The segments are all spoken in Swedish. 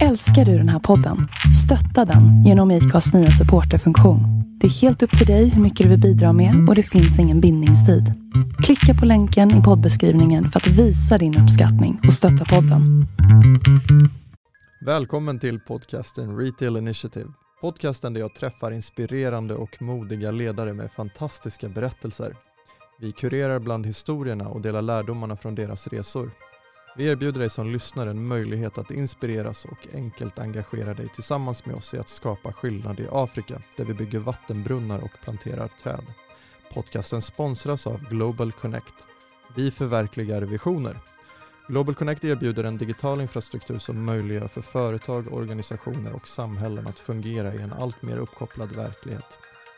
Älskar du den här podden? Stötta den genom IKAs nya supporterfunktion. Det är helt upp till dig hur mycket du vill bidra med och det finns ingen bindningstid. Klicka på länken i poddbeskrivningen för att visa din uppskattning och stötta podden. Välkommen till podcasten Retail Initiative. Podcasten där jag träffar inspirerande och modiga ledare med fantastiska berättelser. Vi kurerar bland historierna och delar lärdomarna från deras resor. Vi erbjuder dig som lyssnare en möjlighet att inspireras och enkelt engagera dig tillsammans med oss i att skapa skillnad i Afrika där vi bygger vattenbrunnar och planterar träd. Podcasten sponsras av Global Connect. Vi förverkligar visioner. Global Connect erbjuder en digital infrastruktur som möjliggör för företag, organisationer och samhällen att fungera i en allt mer uppkopplad verklighet.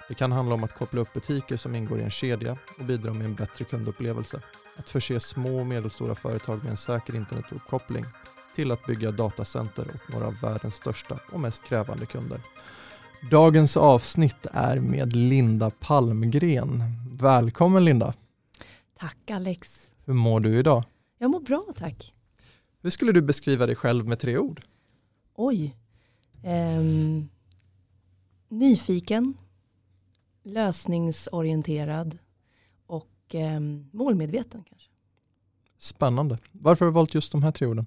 Det kan handla om att koppla upp butiker som ingår i en kedja och bidra med en bättre kundupplevelse att förse små och medelstora företag med en säker internetuppkoppling till att bygga datacenter åt några av världens största och mest krävande kunder. Dagens avsnitt är med Linda Palmgren. Välkommen Linda! Tack Alex! Hur mår du idag? Jag mår bra tack. Hur skulle du beskriva dig själv med tre ord? Oj. Um, nyfiken, lösningsorienterad och eh, målmedveten kanske. Spännande. Varför har du valt just de här tre orden?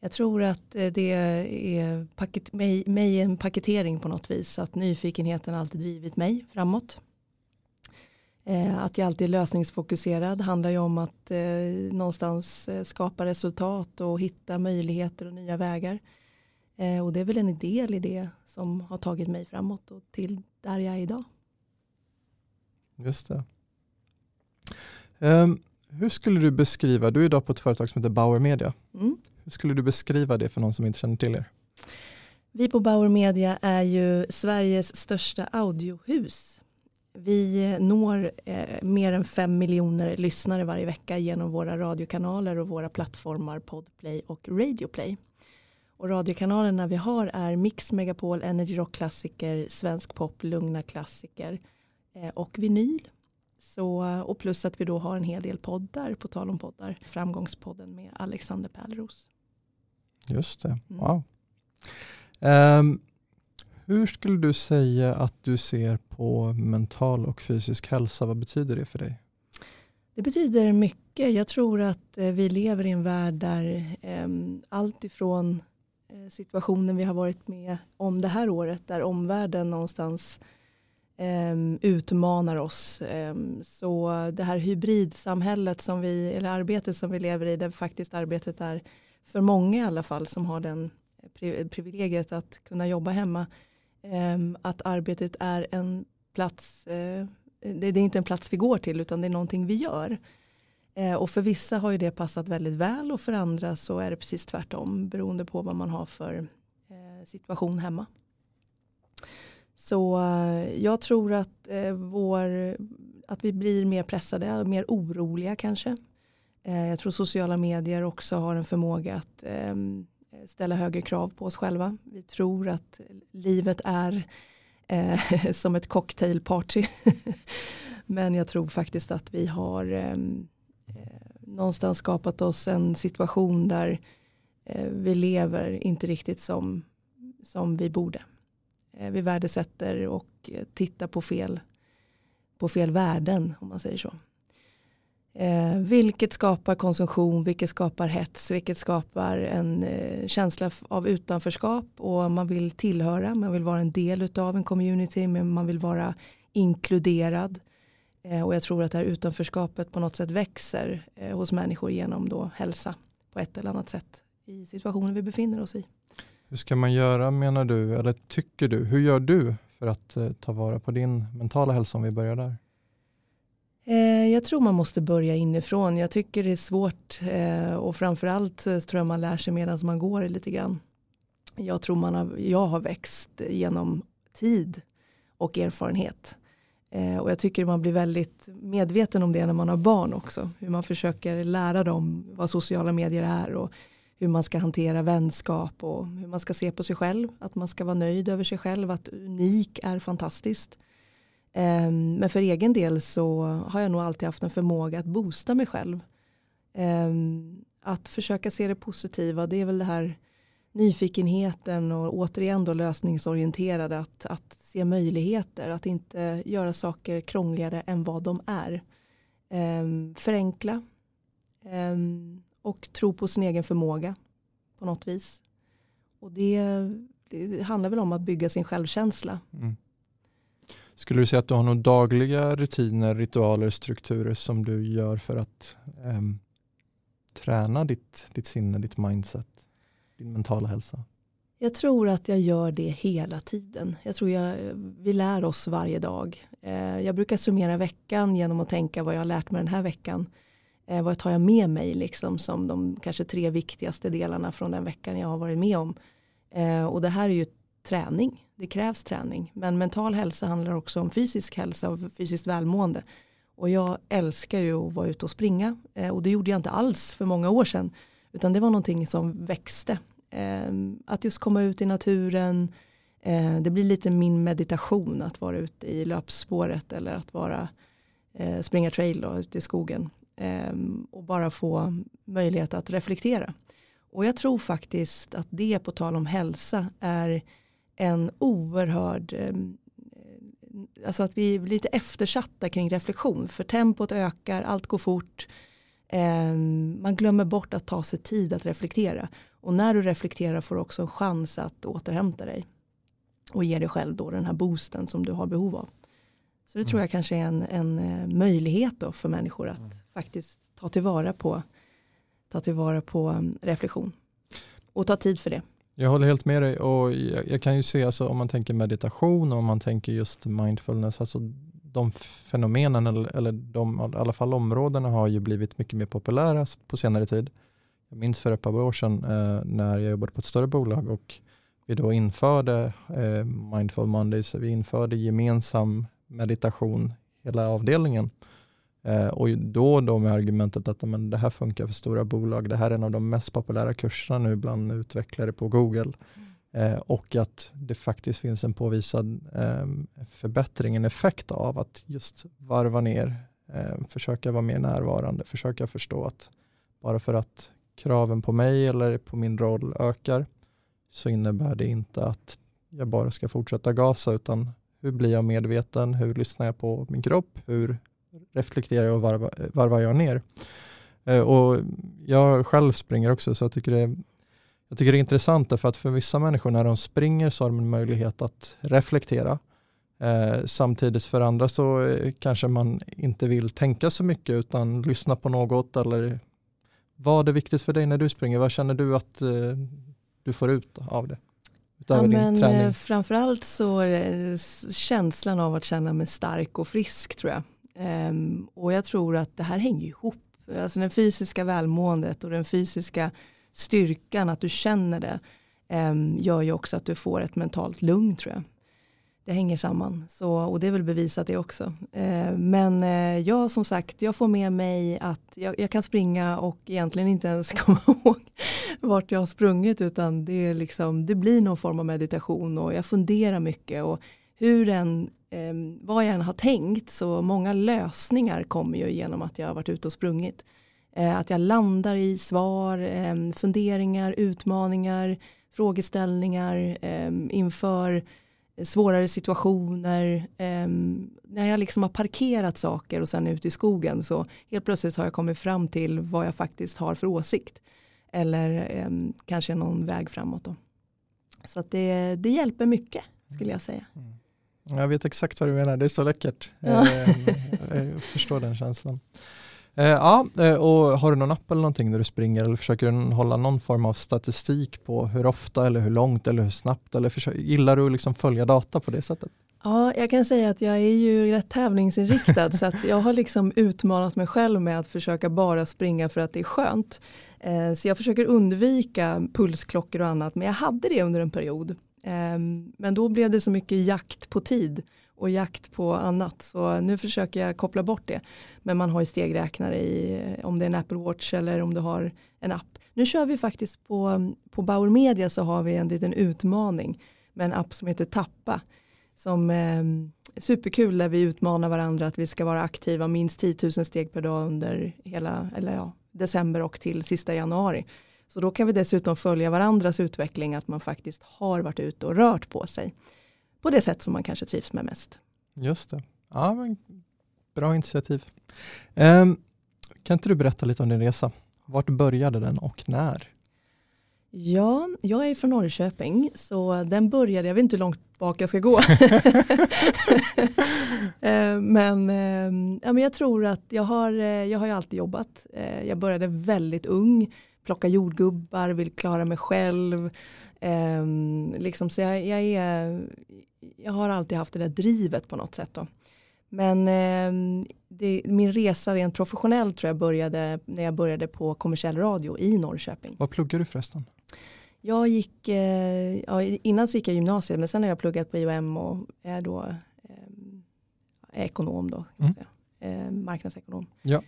Jag tror att eh, det är paket, mig, mig en paketering på något vis. Att nyfikenheten alltid drivit mig framåt. Eh, att jag alltid är lösningsfokuserad handlar ju om att eh, någonstans eh, skapa resultat och hitta möjligheter och nya vägar. Eh, och det är väl en del i det som har tagit mig framåt och till där jag är idag. Just det. Um, hur skulle du beskriva, du är idag på ett företag som heter Bauer Media. Mm. Hur skulle du beskriva det för någon som inte känner till er? Vi på Bauer Media är ju Sveriges största audiohus. Vi når eh, mer än fem miljoner lyssnare varje vecka genom våra radiokanaler och våra plattformar Podplay och Radioplay. Och radiokanalerna vi har är Mix Megapol, Energy Rock klassiker, Svensk Pop, Lugna klassiker eh, och vinyl. Så, och plus att vi då har en hel del poddar, på tal om poddar, Framgångspodden med Alexander Pärleros. Just det, mm. wow. Um, hur skulle du säga att du ser på mental och fysisk hälsa? Vad betyder det för dig? Det betyder mycket. Jag tror att eh, vi lever i en värld där eh, allt ifrån eh, situationen vi har varit med om det här året, där omvärlden någonstans um, Ehm, utmanar oss. Ehm, så det här hybridsamhället som vi, eller arbetet som vi lever i, där faktiskt arbetet är för många i alla fall som har den privilegiet att kunna jobba hemma. Ehm, att arbetet är en plats, eh, det, är inte en plats vi går till utan det är någonting vi gör. Eh, och för vissa har ju det passat väldigt väl och för andra så är det precis tvärtom beroende på vad man har för eh, situation hemma. Så eh, jag tror att, eh, vår, att vi blir mer pressade, mer oroliga kanske. Eh, jag tror sociala medier också har en förmåga att ehm, ställa högre krav på oss själva. Vi tror att livet är eh, som ett cocktailparty. Men jag tror faktiskt att vi har ehm, eh, någonstans skapat oss en situation där eh, vi lever inte riktigt som, som vi borde. Eh, vi värdesätter och eh, tittar på fel, på fel värden om man säger så. Eh, vilket skapar konsumtion, vilket skapar hets, vilket skapar en eh, känsla av utanförskap och man vill tillhöra, man vill vara en del av en community, men man vill vara inkluderad. Eh, och jag tror att det här utanförskapet på något sätt växer eh, hos människor genom då hälsa på ett eller annat sätt i situationen vi befinner oss i. Hur ska man göra menar du, eller tycker du? Hur gör du för att eh, ta vara på din mentala hälsa om vi börjar där? Eh, jag tror man måste börja inifrån. Jag tycker det är svårt eh, och framförallt eh, tror jag man lär sig medan man går lite grann. Jag tror man har, jag har växt genom tid och erfarenhet. Eh, och jag tycker man blir väldigt medveten om det när man har barn också. Hur man försöker lära dem vad sociala medier är och hur man ska hantera vänskap och hur man ska se på sig själv. Att man ska vara nöjd över sig själv, att unik är fantastiskt. Ehm, men för egen del så har jag nog alltid haft en förmåga att boosta mig själv. Ehm, att försöka se det positiva, det är väl det här nyfikenheten och återigen då lösningsorienterade att, att se möjligheter, att inte göra saker krångligare än vad de är. Ehm, förenkla um, och tro på sin egen förmåga på något vis. Och det, det handlar väl om att bygga sin självkänsla. Mm. Skulle du säga att du har några dagliga rutiner, ritualer, strukturer som du gör för att um, träna ditt, ditt sinne, ditt mindset, din mentala hälsa? Jag tror att jag gör det hela tiden. Jag tror jag, vi lär oss varje dag. Eh, jag brukar summera veckan genom att tänka vad jag har lärt mig den här veckan. Eh, vad tar jag med mig liksom som de kanske tre viktigaste delarna från den veckan jag har varit med om. Eh, och det här är ju träning. Det krävs träning. Men mental hälsa handlar också om fysisk hälsa och fysiskt välmående. Och jag älskar ju att vara ute och springa. Eh, och det gjorde jag inte alls för många år sedan. Utan det var någonting som växte. Eh, att just komma ut i naturen. Eh, det blir lite min meditation att vara ute i löpspåret eller att vara eh, springa trail då, ute i skogen. Eh, och bara få möjlighet att reflektera. Och jag tror faktiskt att det på tal om hälsa är en oerhörd ehm, eh, alltså att vi är lite eftersatta kring reflektion för tempot ökar, allt går fort. Eh, man glömmer bort att ta sig tid att reflektera och när du reflekterar får du också en chans att återhämta dig och ge dig själv då den här boosten som du har behov av. Så det tror mm. jag kanske är en, en eh, möjlighet då för människor att mm. faktiskt ta tillvara på, ta tillvara på mm, reflektion och ta tid för det. Jag håller helt med dig och jag, jag kan ju se alltså, om man tänker meditation och om man tänker just mindfulness, alltså de fenomenen eller, eller de, i alla fall områdena har ju blivit mycket mer populära på senare tid. Jag minns för ett par år sedan eh, när jag jobbade på ett större bolag och vi då införde eh, Mindful Mondays, vi införde gemensam meditation hela avdelningen. Eh, och då, då med argumentet att men, det här funkar för stora bolag. Det här är en av de mest populära kurserna nu bland utvecklare på Google. Mm. Eh, och att det faktiskt finns en påvisad eh, förbättring, en effekt av att just varva ner, eh, försöka vara mer närvarande, försöka förstå att bara för att kraven på mig eller på min roll ökar så innebär det inte att jag bara ska fortsätta gasa utan hur blir jag medveten? Hur lyssnar jag på min kropp? Hur reflekterar jag och varvar, varvar jag ner. Eh, och jag själv springer också så jag tycker det är, jag tycker det är intressant därför att för vissa människor när de springer så har de en möjlighet att reflektera. Eh, samtidigt för andra så eh, kanske man inte vill tänka så mycket utan lyssna på något eller vad är viktigt för dig när du springer? Vad känner du att eh, du får ut av det? Ja, men, eh, framförallt så känslan av att känna mig stark och frisk tror jag. Um, och jag tror att det här hänger ihop. Alltså den fysiska välmåendet och den fysiska styrkan, att du känner det, um, gör ju också att du får ett mentalt lugn tror jag. Det hänger samman, så, och det är väl bevisat det också. Eh, men eh, jag som sagt, jag får med mig att jag, jag, kan springa och egentligen inte ens komma ihåg vart jag har sprungit utan det, är liksom, det blir någon form av meditation och jag funderar mycket och hur den eh, vad jag än har tänkt så många lösningar kommer ju genom att jag har varit ute och sprungit. Eh, att jag landar i svar, eh, funderingar, utmaningar, frågeställningar eh, inför svårare situationer. Ehm, när jag liksom har parkerat saker och sen ute i skogen så helt plötsligt har jag kommit fram till vad jag faktiskt har för åsikt. Eller ehm, kanske någon väg framåt. Då. Så att det, det hjälper mycket skulle jag säga. Mm. Jag vet exakt vad du menar, det är så läckert. Ja. Eh, jag förstår den känslan. Eh, ja, eh, och har du någon app eller någonting när du springer eller försöker du hålla någon form av statistik på hur ofta eller hur långt eller hur snabbt eller försöker, gillar du liksom följa data på det sättet? Ja, jag kan säga att jag är ju rätt tävlingsinriktad så att jag har liksom utmanat mig själv med att försöka bara springa för att det är skönt. Eh, så jag försöker undvika pulsklockor och annat men jag hade det under en period ehm, men då blev det så mycket jakt på tid och jakt på annat. Så nu försöker jag koppla bort det. Men man har ju stegräknare i om det är en Apple Watch eller om du har en app. Nu kör vi faktiskt på, på Bauer Media så har vi en liten utmaning med en app som heter Tappa. Som eh, superkul där vi utmanar varandra att vi ska vara aktiva minst 10 000 steg per dag under hela eller ja, december och till sista januari. Så då kan vi dessutom följa varandras utveckling, att man faktiskt har varit ute och rört på sig på det sätt som man kanske trivs med mest. Just det. Ja, men bra initiativ. Um, kan inte du berätta lite om din resa? Vart började den och när? Ja, jag är från Norrköping så den började, jag vet inte hur långt bak jag ska gå. Eh, men, ehm, ja, men jag tror att jag har, eh, jag har ju alltid jobbat. Eh, jag började väldigt ung, plocka jordgubbar, vill klara mig själv. Ehm, liksom, så jag, jag, är, jag har alltid haft det där drivet på något sätt. Då. Men eh, det, min resa rent professionellt tror jag började när jag började på kommersiell radio i Norrköping. Vad pluggar du förresten? Jag gick, eh, ja, innan så gick jag gymnasiet men sen har jag pluggat på IOM och är då eh, ekonom då, mm. eh, marknadsekonom. Ja.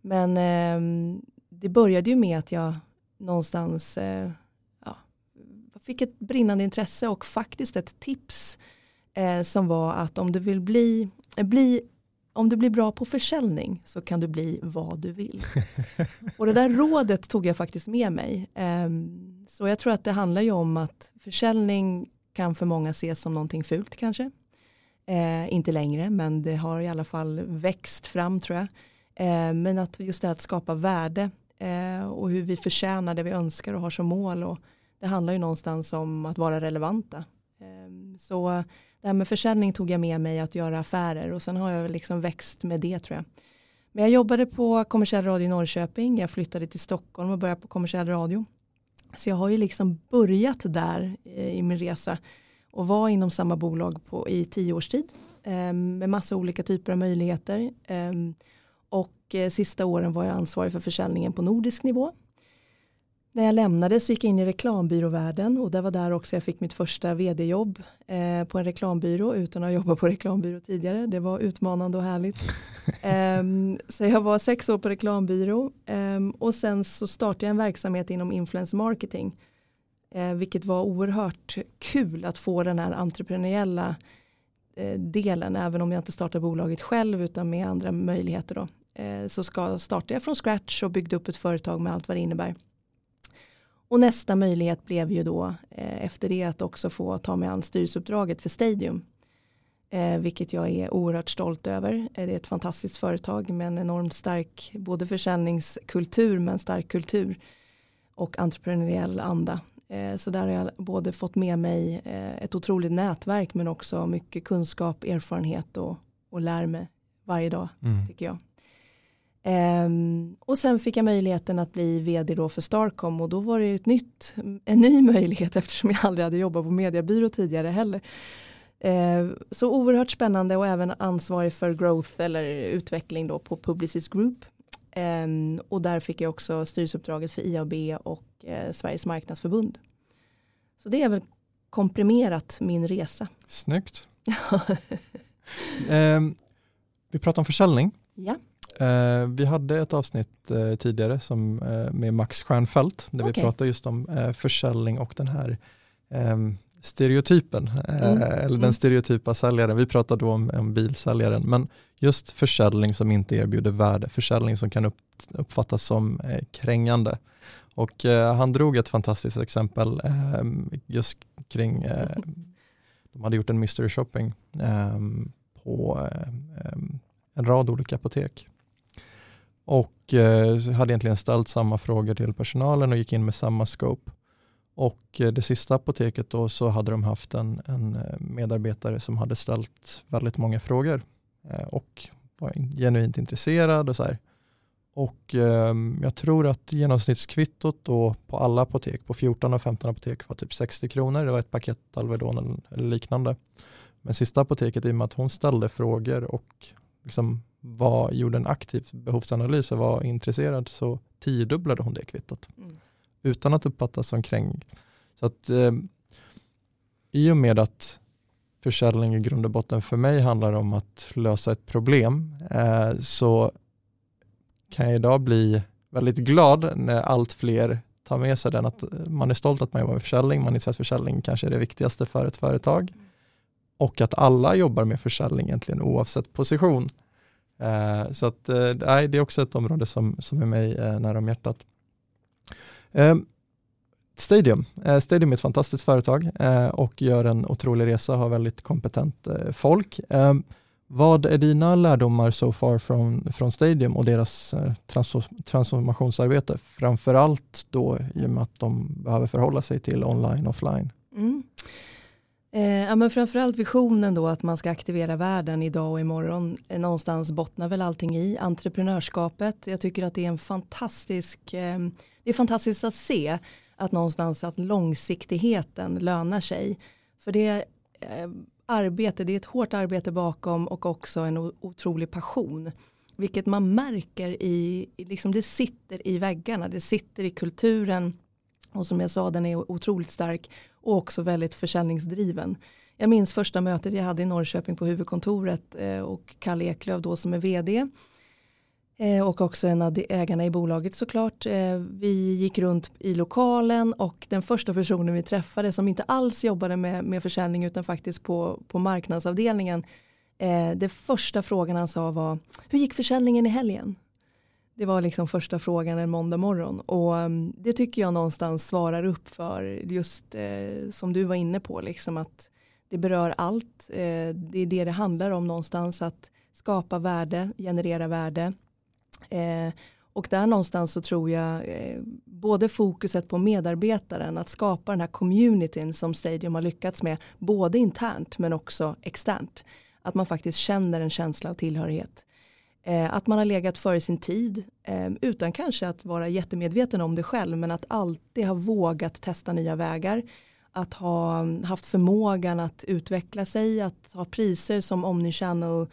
Men ehm, det började ju med att jag någonstans eh, ja, fick ett brinnande intresse och faktiskt ett tips eh, som var att om du vill bli, bli om du blir bra på försäljning så kan du bli vad du vill. och det där rådet tog jag faktiskt med mig. Um, så jag tror att det handlar ju om att försäljning kan för många ses som någonting fult kanske. Uh, inte längre men det har i alla fall växt fram tror jag. Uh, men att just det att skapa värde uh, och hur vi förtjänar det vi önskar och har som mål. Och det handlar ju någonstans om att vara relevanta. Um, så det här med försäljning tog jag med mig att göra affärer och sen har jag liksom växt med det tror jag. Men jag jobbade på kommersiell radio i Norrköping, jag flyttade till Stockholm och började på kommersiell radio. Så jag har ju liksom börjat där eh, i min resa och var inom samma bolag på, i tio års tid ehm, med massa olika typer av möjligheter. Ehm, och eh, sista åren var jag ansvarig för försäljningen på nordisk nivå när jag lämnade så gick jag in i reklambyråvärlden och det var där också jag fick mitt första vd-jobb eh, på en reklambyrå utan att ha jobbat på reklambyrå tidigare. Det var utmanande och härligt. um, så jag var sex år på reklambyrå um, och sen så startade jag en verksamhet inom influencer marketing. Uh, vilket var oerhört kul att få den här entreprenöriella uh, delen även om jag inte startade bolaget själv utan med andra möjligheter. Då. Uh, så ska, startade jag från scratch och byggde upp ett företag med allt vad det innebär. Och nästa möjlighet blev ju då eh, efter det att också få ta mig an styrelseuppdraget för Stadium. Eh, vilket jag är oerhört stolt över. Eh, det är ett fantastiskt företag med en enormt stark både försäljningskultur men stark kultur och entreprenöriell anda. Eh, så där har jag både fått med mig eh, ett otroligt nätverk men också mycket kunskap, erfarenhet och, och lär mig varje dag mm. tycker jag. Um, och sen fick jag möjligheten att bli vd då för Starcom och då var det ett nytt, en ny möjlighet eftersom jag aldrig hade jobbat på mediebyrå tidigare heller. Uh, så oerhört spännande och även ansvarig för growth eller utveckling då på Publicis Group. Um, och där fick jag också styrelseuppdraget för IAB och uh, Sveriges marknadsförbund. Så det är väl komprimerat min resa. Snyggt. um, vi pratar om försäljning. Ja. Eh, vi hade ett avsnitt eh, tidigare som, eh, med Max Stjernfeldt där okay. vi pratade just om eh, försäljning och den här ehm, stereotypen, mm. eller den mm. stereotypa säljaren. Vi pratade då om, om bilsäljaren, men just försäljning som inte erbjuder värde, försäljning som kan upp, uppfattas som krängande. Och han drog ett fantastiskt exempel ehm, just kring, de hade gjort en mystery shopping ehm, på en rad olika apotek och eh, hade egentligen ställt samma frågor till personalen och gick in med samma scope. Och eh, det sista apoteket då så hade de haft en, en eh, medarbetare som hade ställt väldigt många frågor och var genuint intresserad och så här. Och ehm, jag tror att genomsnittskvittot då på alla apotek, på 14 av 15 apotek var typ 60 kronor. Det var ett paket Alvedon eller, eller liknande. Men sista apoteket, i och med att hon ställde frågor och liksom var, gjorde en aktiv behovsanalys och var intresserad så tiodubblade hon det kvittot. Mm. Utan att uppfattas som kräng. Så att, eh, I och med att försäljning i grund och botten för mig handlar om att lösa ett problem eh, så kan jag idag bli väldigt glad när allt fler tar med sig den att man är stolt att man jobbar med försäljning, man inser att försäljning kanske är det viktigaste för ett företag mm. och att alla jobbar med försäljning egentligen oavsett position. Eh, så att, eh, nej, det är också ett område som, som är mig eh, nära om hjärtat. Ehm, Stadium. Eh, Stadium är ett fantastiskt företag och gör en otrolig resa, har väldigt kompetent folk. Ehm, vad är dina lärdomar so far från, från Stadium och deras transformationsarbete? Framförallt då i och med att de behöver förhålla sig till online och offline. Mm. Eh, ja, men framförallt visionen då att man ska aktivera världen idag och imorgon. Eh, någonstans bottnar väl allting i entreprenörskapet. Jag tycker att det är en fantastisk, eh, det är fantastiskt att se att någonstans att långsiktigheten lönar sig. För det eh, arbete, det är ett hårt arbete bakom och också en otrolig passion. Vilket man märker i, liksom det sitter i väggarna, det sitter i kulturen och som jag sa den är otroligt stark och också väldigt försäljningsdriven. Jag minns första mötet jag hade i Norrköping på huvudkontoret eh, och Kalle Eklöf då som är vd eh, och också en av ägarna i bolaget såklart. Eh, vi gick runt i lokalen och den första personen vi träffade som inte alls jobbade med, med försäljning utan faktiskt på, på marknadsavdelningen. Det första frågan han sa var hur gick försäljningen i helgen? Det var liksom första frågan en måndag morgon och um, det tycker jag någonstans svarar upp för just eh, som du var inne på liksom att det berör allt. Eh, det är det det handlar om någonstans att skapa värde, generera värde. Eh, och där någonstans så tror jag eh, både fokuset på medarbetaren att skapa den här communityn som Stadium har lyckats med både internt men också externt. Att man faktiskt känner en känsla av tillhörighet. Eh, att man har legat före sin tid eh, utan kanske att vara jättemedveten om det själv men att alltid ha vågat testa nya vägar. Att ha mm, haft förmågan att utveckla sig, att ha priser som Omnichannel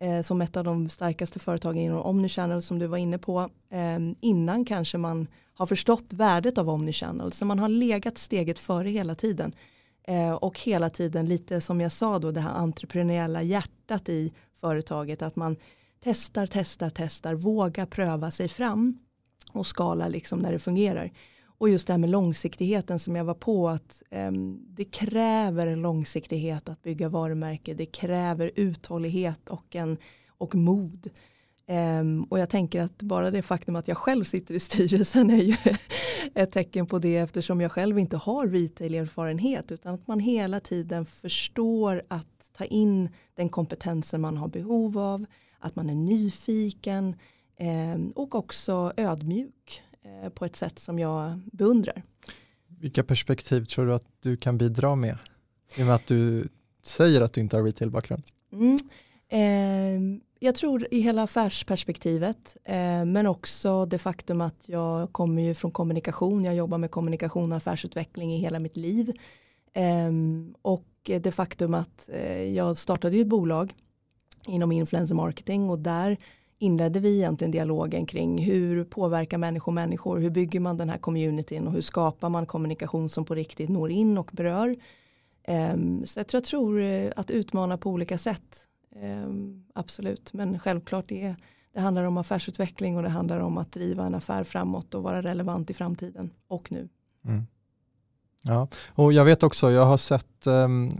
eh, som ett av de starkaste företagen inom Omnichannel som du var inne på ehm, innan kanske man har förstått värdet av Omnichannel. Så man har legat steget före hela tiden. Och hela tiden lite som jag sa då det här entreprenöriella hjärtat i företaget att man testar, testar, testar, våga pröva sig fram och skala liksom när det fungerar. Och just det här med långsiktigheten som jag var på att um, det kräver en långsiktighet att bygga varumärke. Det kräver uthållighet och, en, och mod. Um, och jag tänker att bara det faktum att jag själv sitter i styrelsen är ju ett tecken på det eftersom jag själv inte har retail-erfarenhet utan att man hela tiden förstår att ta in den kompetensen man har behov av att man är nyfiken eh, och också ödmjuk eh, på ett sätt som jag beundrar. Vilka perspektiv tror du att du kan bidra med? I och med att du säger att du inte har retail-bakgrund. Mm. Eh, jag tror i hela affärsperspektivet eh, men också det faktum att jag kommer ju från kommunikation. Jag jobbar med kommunikation och affärsutveckling i hela mitt liv. Eh, och det faktum att eh, jag startade ju ett bolag inom influencer marketing och där inledde vi egentligen dialogen kring hur påverkar människor människor, hur bygger man den här communityn och hur skapar man kommunikation som på riktigt når in och berör. Ehm, så jag tror, jag tror eh, att utmana på olika sätt, ehm, absolut, men självklart det, det handlar om affärsutveckling och det handlar om att driva en affär framåt och vara relevant i framtiden och nu. Mm. Ja, och jag vet också, jag har sett um,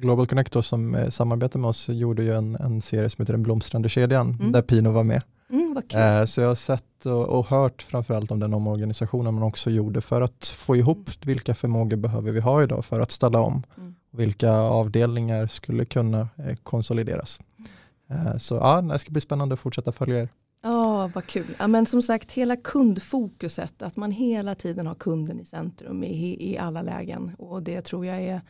Global Connector som eh, samarbetar med oss gjorde ju en, en serie som heter Den blomstrande kedjan mm. där Pino var med. Mm, eh, så jag har sett och, och hört framförallt om den omorganisationen man också gjorde för att få ihop vilka förmågor behöver vi ha idag för att ställa om. Mm. Vilka avdelningar skulle kunna eh, konsolideras. Eh, så ja, det ska bli spännande att fortsätta följa er. Ja, oh, vad kul. Ja, men som sagt, hela kundfokuset, att man hela tiden har kunden i centrum i, i alla lägen. Och det tror jag är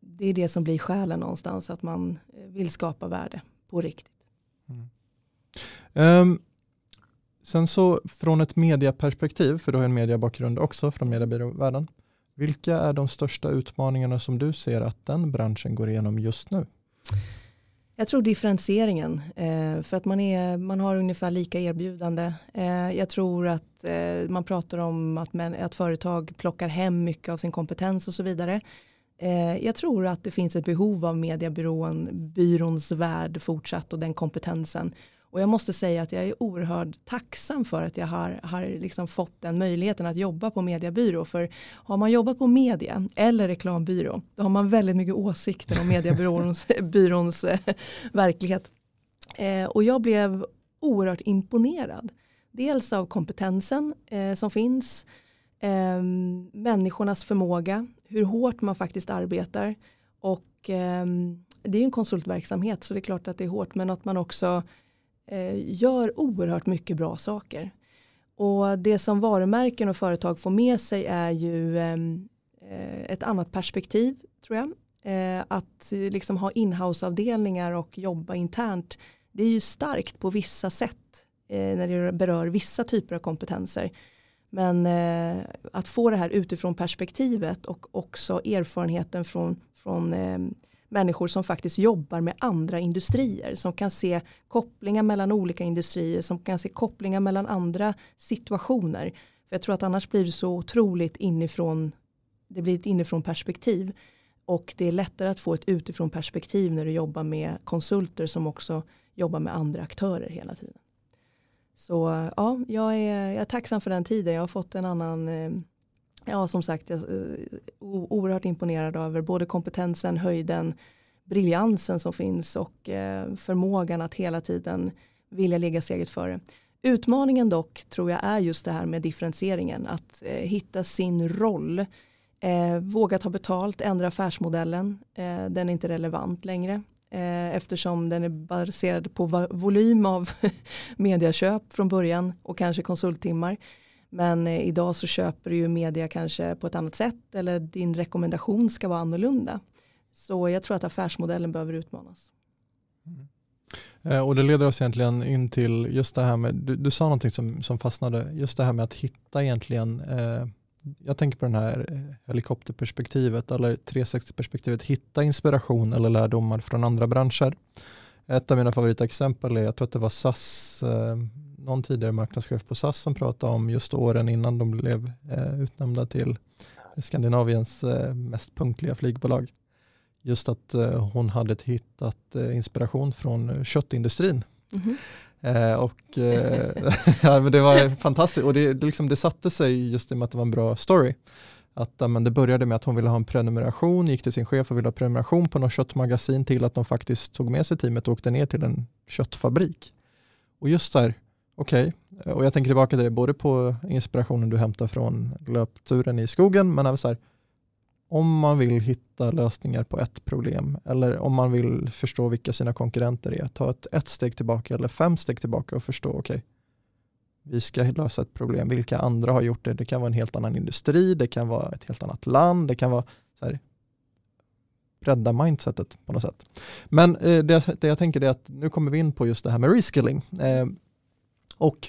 det är det som blir själen någonstans, att man vill skapa värde på riktigt. Mm. Um, sen så från ett mediaperspektiv, för du har en mediebakgrund också från mediebyråvärlden, vilka är de största utmaningarna som du ser att den branschen går igenom just nu? Jag tror differentieringen, eh, för att man, är, man har ungefär lika erbjudande. Eh, jag tror att eh, man pratar om att, man, att företag plockar hem mycket av sin kompetens och så vidare. Eh, jag tror att det finns ett behov av mediebyrån, byråns värld fortsatt och den kompetensen. Och jag måste säga att jag är oerhört tacksam för att jag har, har liksom fått den möjligheten att jobba på mediebyrå. För har man jobbat på media eller reklambyrå då har man väldigt mycket åsikter om mediebyråns byråns, eh, verklighet. Eh, och jag blev oerhört imponerad dels av kompetensen eh, som finns, eh, människornas förmåga, hur hårt man faktiskt arbetar och eh, det är en konsultverksamhet så det är klart att det är hårt men att man också Eh, gör oerhört mycket bra saker. Och det som varumärken och företag får med sig är ju ehm, eh, ett annat perspektiv tror jag. Eh, att liksom ha inhouseavdelningar och jobba internt det är ju starkt på vissa sätt när det berör vissa typer av kompetenser. Men att få det här utifrån perspektivet och också erfarenheten från, från ehm, människor som faktiskt jobbar med andra industrier, som kan se kopplingar mellan olika industrier, som kan se kopplingar mellan andra situationer. För jag tror att annars blir det så otroligt inifrån, det blir ett inifrån perspektiv. Och det är lättare att få ett utifrån perspektiv när du jobbar med konsulter som också jobbar med andra aktörer hela tiden. Så ja, jag är, jag är tacksam för den tiden. Jag har fått en annan, eh, ja som sagt, jag eh, är oerhört imponerad över både kompetensen, höjden, briljansen som finns och eh, förmågan att hela tiden vilja ligga steget före. Utmaningen dock tror jag är just det här med differentieringen, att eh, hitta sin roll, eh, våga ta betalt, ändra affärsmodellen, eh, den är inte relevant längre eh, eftersom den är baserad på volym av mediaköp från början och kanske konsulttimmar. Men eh, idag så köper du ju media kanske på ett annat sätt eller din rekommendation ska vara annorlunda. Så jag tror att affärsmodellen behöver utmanas. Mm. Eh, och det leder oss egentligen in till just det här med, du, du sa någonting som, som fastnade, just det här med att hitta egentligen eh, jag tänker på det här eh, helikopterperspektivet eller 360-perspektivet, hitta inspiration eller lärdomar från andra branscher. Ett av mina favoritexempel är, jag tror att det var SAS, eh, någon tidigare marknadschef på SAS som pratade om just åren innan de blev eh, utnämnda till Skandinaviens mest punktliga flygbolag. Just att hon hade hittat inspiration från köttindustrin. Mm -hmm. Eh, och, eh, ja, men det var fantastiskt och det, liksom, det satte sig just i och med att det var en bra story. Att, men det började med att hon ville ha en prenumeration, gick till sin chef och ville ha prenumeration på något köttmagasin till att de faktiskt tog med sig teamet och åkte ner till en köttfabrik. Och just där, okej, okay. och jag tänker tillbaka till det både på inspirationen du hämtar från löpturen i skogen men även så här, om man vill hitta lösningar på ett problem eller om man vill förstå vilka sina konkurrenter är, ta ett, ett steg tillbaka eller fem steg tillbaka och förstå, okej, okay, vi ska lösa ett problem, vilka andra har gjort det? Det kan vara en helt annan industri, det kan vara ett helt annat land, det kan vara så här, bredda mindsetet på något sätt. Men eh, det, det, jag tänker är att nu kommer vi in på just det här med reskilling. Eh, och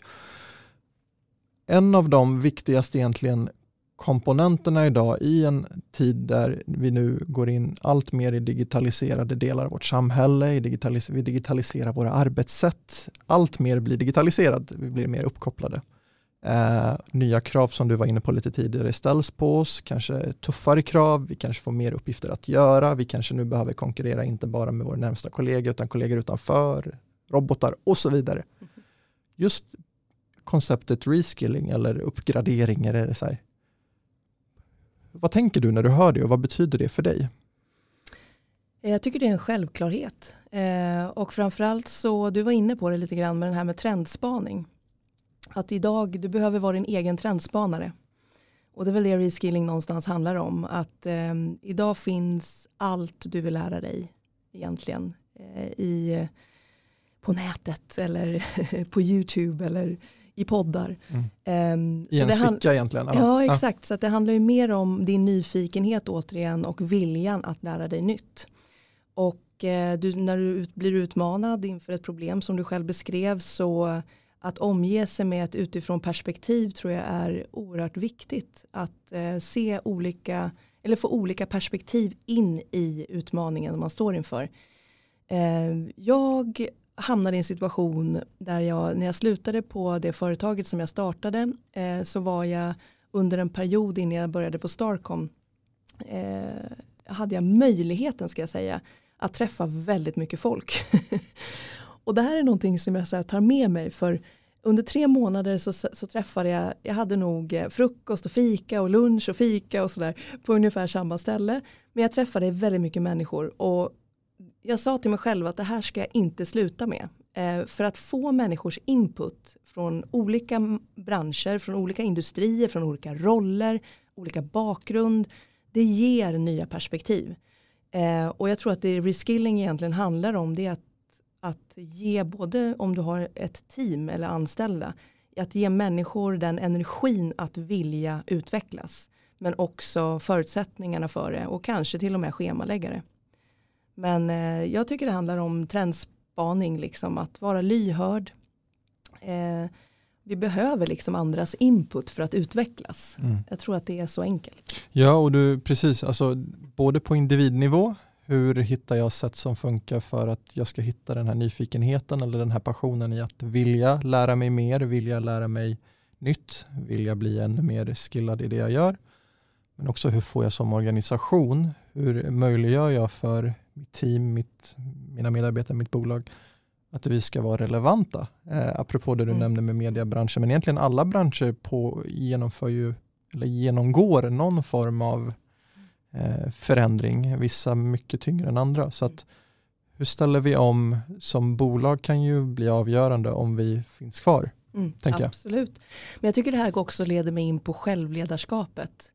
en av de viktigaste egentligen komponenterna idag i en tid där vi nu går in allt mer i digitaliserade delar av vårt samhälle, digitalis vi digitaliserar våra arbetssätt, allt mer blir digitaliserat, vi blir mer uppkopplade. Eh, nya krav som du var inne på lite tidigare ställs på oss, kanske tuffare krav, vi kanske får mer uppgifter att göra, vi kanske nu behöver konkurrera inte bara med vår närmsta kollega utan kollegor utanför, robotar och så vidare. Just konceptet reskilling eller uppgradering, är det så här, vad tänker du när du hör det och vad betyder det för dig? Eh, jag tycker det är en självklarhet. Eh, och framförallt så, du var inne på det lite grann med den här med trendspaning. Att idag, du behöver vara din egen trendspanare. Och det är väl det reskilling någonstans handlar om. Att eh, idag finns allt du vill lära dig egentligen eh, i, på nätet eller på YouTube eller i poddar. Mm. Um, I ens ficka egentligen? Eller? Ja, exakt. Så det handlar ju mer om din nyfikenhet återigen och viljan att lära dig nytt. Och eh, du, när du blir utmanad inför ett problem som du själv beskrev så att omge sig med ett utifrån perspektiv tror jag är oerhört viktigt. Att eh, se olika, eller få olika perspektiv in i utmaningen man står inför. Eh, jag hamnade i en situation där jag, när jag slutade på det företaget som jag startade, eh, så var jag under en period innan jag började på Starcom, eh, hade jag möjligheten ska jag säga, att träffa väldigt mycket folk. och det här är någonting som jag så här, tar med mig för under tre månader så, så, träffade jag, jag hade nog eh, frukost och fika och lunch och fika och sådär på ungefär samma ställe. Men jag träffade väldigt mycket människor och jag sa till mig själv att det här ska jag inte sluta med. Eh, för att få människors input från olika branscher, från olika industrier, från olika roller, olika bakgrund. Det ger nya perspektiv. Eh, och jag tror att det reskilling egentligen handlar om det är att, att ge både om du har ett team eller anställda, att ge människor den energin att vilja utvecklas. Men också förutsättningarna för det och kanske till och med schemaläggare. Men eh, jag tycker det handlar om trendspaning, liksom, att vara lyhörd. Eh, vi behöver liksom andras input för att utvecklas. Mm. Jag tror att det är så enkelt. Ja, och du precis, alltså, både på individnivå, hur hittar jag sätt som funkar för att jag ska hitta den här nyfikenheten eller den här passionen i att vilja lära mig mer, vilja lära mig nytt, vilja bli ännu mer skillad i det jag gör. Men också hur får jag som organisation, hur möjliggör jag för mitt team, mitt, mina medarbetare, mitt bolag att vi ska vara relevanta. Eh, apropå det du mm. nämnde med mediebranschen, men egentligen alla branscher på, genomför ju, eller genomgår någon form av eh, förändring, vissa mycket tyngre än andra. Så att, hur ställer vi om som bolag kan ju bli avgörande om vi finns kvar. Mm, absolut. Men jag tycker det här också leder mig in på självledarskapet.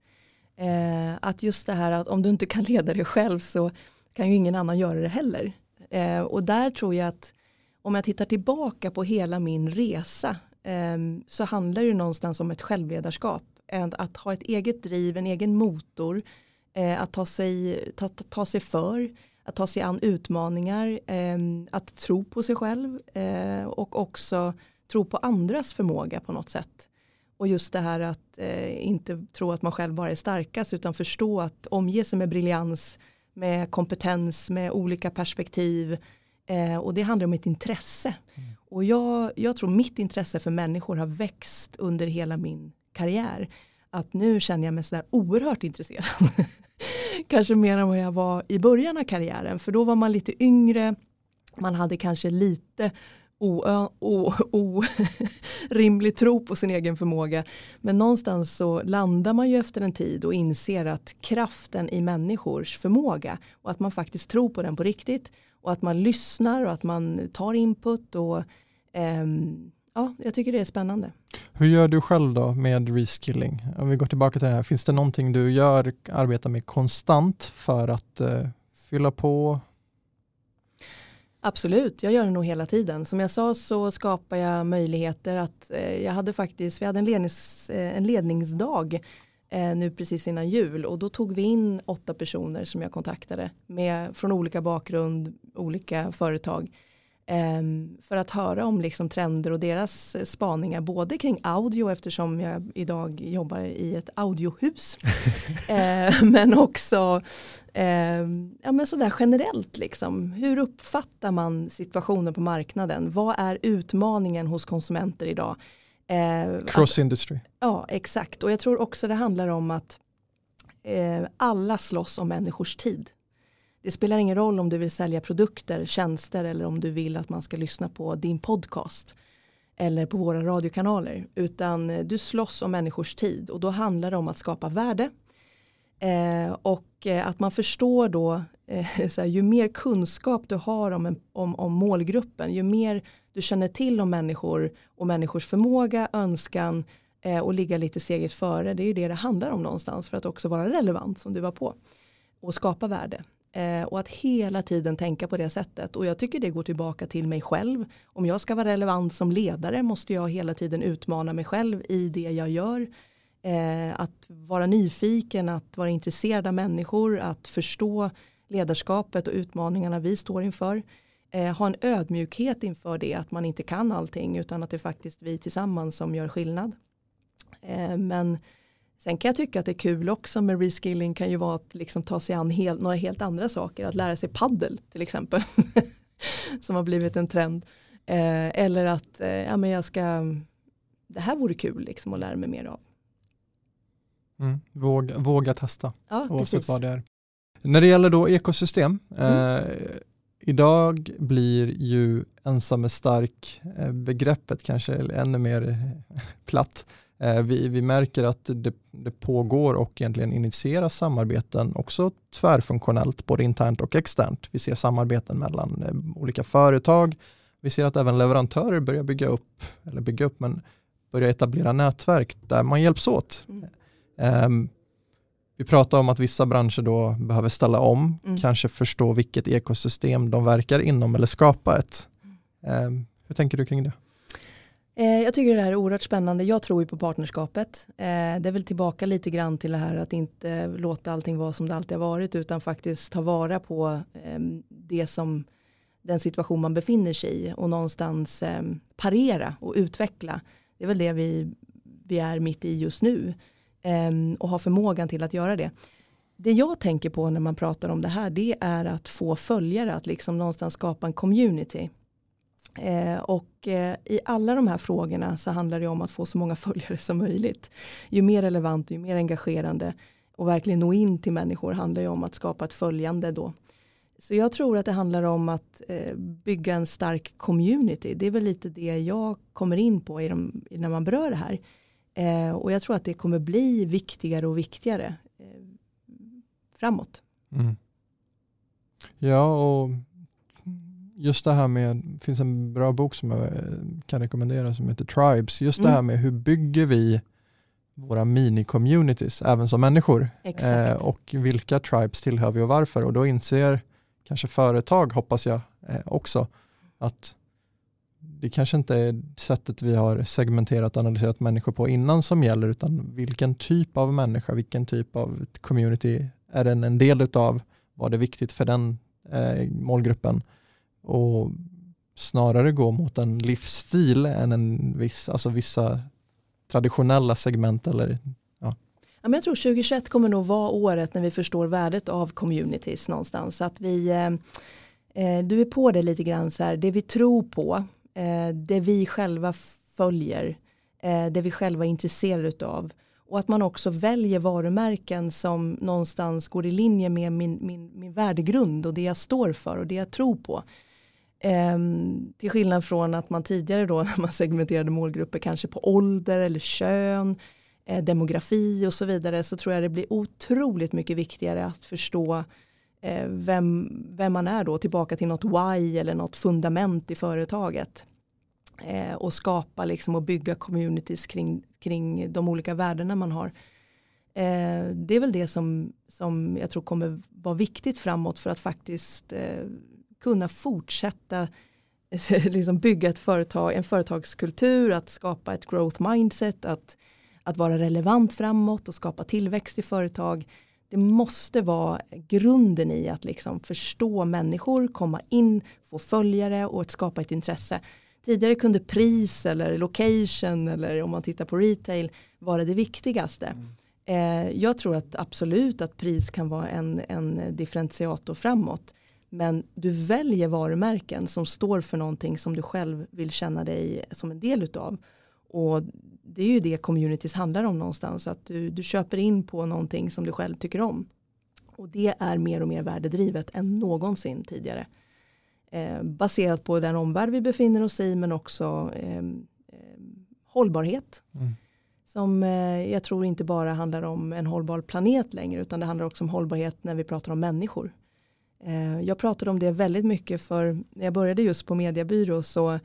Eh, att just det här att om du inte kan leda dig själv så kan ju ingen annan göra det heller. Eh, och där tror jag att om jag tittar tillbaka på hela min resa eh, så handlar det någonstans om ett självledarskap. Att ha ett eget driv, en egen motor, eh, att ta sig, ta, ta sig för, att ta sig an utmaningar, eh, att tro på sig själv eh, och också tro på andras förmåga på något sätt. Och just det här att eh, inte tro att man själv bara är starkast utan förstå att omge sig med briljans, med kompetens, med olika perspektiv. Eh, och det handlar om ett intresse. Mm. Och jag, jag tror mitt intresse för människor har växt under hela min karriär. Att nu känner jag mig sådär oerhört intresserad. kanske mer än vad jag var i början av karriären. För då var man lite yngre, man hade kanske lite orimlig tro på sin egen förmåga. Men någonstans så landar man ju efter en tid och inser att kraften i människors förmåga och att man faktiskt tror på den på riktigt och att man lyssnar och att man tar input och ehm, ja, jag tycker det är spännande. Hur gör du själv då med reskilling? Om vi går tillbaka till det här, finns det någonting du gör, arbetar med konstant för att eh, fylla på, Absolut, jag gör det nog hela tiden. Som jag sa så skapar jag möjligheter att eh, jag hade faktiskt, vi hade en, lednings, eh, en ledningsdag eh, nu precis innan jul och då tog vi in åtta personer som jag kontaktade med, från olika bakgrund, olika företag för att höra om liksom trender och deras eh, spaningar både kring audio eftersom jag idag jobbar i ett audiohus. Ehm, men också ehm, ja, men sådär generellt liksom. hur uppfattar man situationen på marknaden? Vad är utmaningen hos konsumenter idag? Cross industry. Ja exakt. Och jag tror också det handlar om att eh, alla slåss om människors tid det spelar ingen roll om du vill sälja produkter, tjänster eller om du vill att man ska lyssna på din podcast eller på våra radiokanaler utan eh, du slåss om människors tid och då handlar det om att skapa värde eh, och eh, att man förstår då eh, här, ju mer kunskap du har om, en, om, om målgruppen ju mer du känner till om människor och människors förmåga, önskan eh, och ligga lite steget före det är ju det det handlar om någonstans för att också vara relevant som du var på och skapa värde. Eh, och att hela tiden tänka på det sättet. Och jag tycker det går tillbaka till mig själv. Om jag ska vara relevant som ledare måste jag hela tiden utmana mig själv i det jag gör. Eh, att vara nyfiken, att vara intresserad av människor, att förstå ledarskapet och utmaningarna vi står inför. Eh, ha en ödmjukhet inför det, att man inte kan allting utan att det är faktiskt vi tillsammans som gör skillnad. Eh, men Sen kan jag tycka att det är kul också med reskilling kan ju vara att liksom ta sig an hel, några helt andra saker. Att lära sig paddel till exempel. som har blivit en trend. Eh, eller att eh, ja, men jag ska, det här vore kul liksom att lära mig mer av. Mm, våga, våga testa ja, oavsett precis. vad det är. När det gäller då ekosystem. Mm. Eh, idag blir ju ensam är stark eh, begreppet kanske ännu mer platt. Eh, vi, vi märker att det, det, pågår och egentligen initieras samarbeten också tvärfunktionellt, både internt och externt. Vi ser samarbeten mellan eh, olika företag, vi ser att även leverantörer börjar bygga upp, eller bygga upp, men börjar etablera nätverk där man hjälps åt. Mm. Um, vi pratar om att vissa branscher då behöver ställa om, mm. kanske förstå vilket ekosystem de verkar inom eller skapa ett. Um, hur tänker du kring det? Eh, jag tycker det här är oerhört spännande. Jag tror ju på partnerskapet. Eh, det är väl tillbaka lite grann till det här att inte låta allting vara som det alltid har varit utan faktiskt ta vara på ehm, det som den situation man befinner sig i och någonstans ehm, parera och utveckla. Det är väl det vi, vi är mitt i just nu ehm, och ha förmågan till att göra det. Det jag tänker på när man pratar om det här det är att få följare, att liksom någonstans skapa en community. Eh, och eh, i alla de här frågorna så handlar det om att få så många följare som möjligt. Ju mer relevant ju mer engagerande och verkligen nå in till människor handlar ju om att skapa ett följande då. Så jag tror att det handlar om att eh, bygga en stark community. Det är väl lite det jag kommer in på i de, när man berör det här. Eh, och jag tror att det kommer bli viktigare och viktigare eh, framåt. Mm. Ja, och just det här med, det finns en bra bok som jag kan rekommendera som heter Tribes. Just mm. det här med hur bygger vi våra mini-communities även som människor. Eh, och vilka tribes tillhör vi och varför. Och då inser kanske företag, hoppas jag eh, också, att det kanske inte är sättet vi har segmenterat och analyserat människor på innan som gäller, utan vilken typ av människa, vilken typ av community är den en del utav? Vad är viktigt för den eh, målgruppen? Och snarare gå mot en livsstil än en viss, alltså vissa traditionella segment eller ja. Men jag tror 2021 kommer nog vara året när vi förstår värdet av communities någonstans. Att vi, eh, eh, du är på det lite grann så här, det vi tror på, eh, det vi själva följer, eh, det vi själva är intresserade av och att man också väljer varumärken som någonstans går i linje med min, min, min värdegrund och det jag står för och det jag tror på. Ehm, till skillnad från att man tidigare då när man segmenterade målgrupper kanske på ålder eller kön, eh, demografi och så vidare så tror jag det blir otroligt mycket viktigare att förstå eh, vem, vem man är då tillbaka till något why eller något fundament i företaget. Eh, och skapa liksom och bygga communities kring, kring de olika värdena man har. Eh, det är väl det som, som jag tror kommer vara viktigt framåt för att faktiskt eh, kunna fortsätta liksom bygga ett företag, en företagskultur, att skapa ett growth mindset, att, att vara relevant framåt och skapa tillväxt i företag. Det måste vara grunden i att liksom förstå människor, komma in, få följare och att skapa ett intresse. Tidigare kunde pris eller location eller om man tittar på retail vara det viktigaste. Mm. Eh, jag tror att absolut att pris kan vara en, en differentiator framåt. Men du väljer varumärken som står för någonting som du själv vill känna dig som en del utav. Och det är ju det communities handlar om någonstans. Att du, du köper in på någonting som du själv tycker om. Och det är mer och mer värdedrivet än någonsin tidigare. Eh, baserat på den omvärld vi befinner oss i men också eh, hållbarhet. Mm. Som eh, jag tror inte bara handlar om en hållbar planet längre utan det handlar också om hållbarhet när vi pratar om människor. Eh, jag pratade om det väldigt mycket för när jag började just på mediebyrå så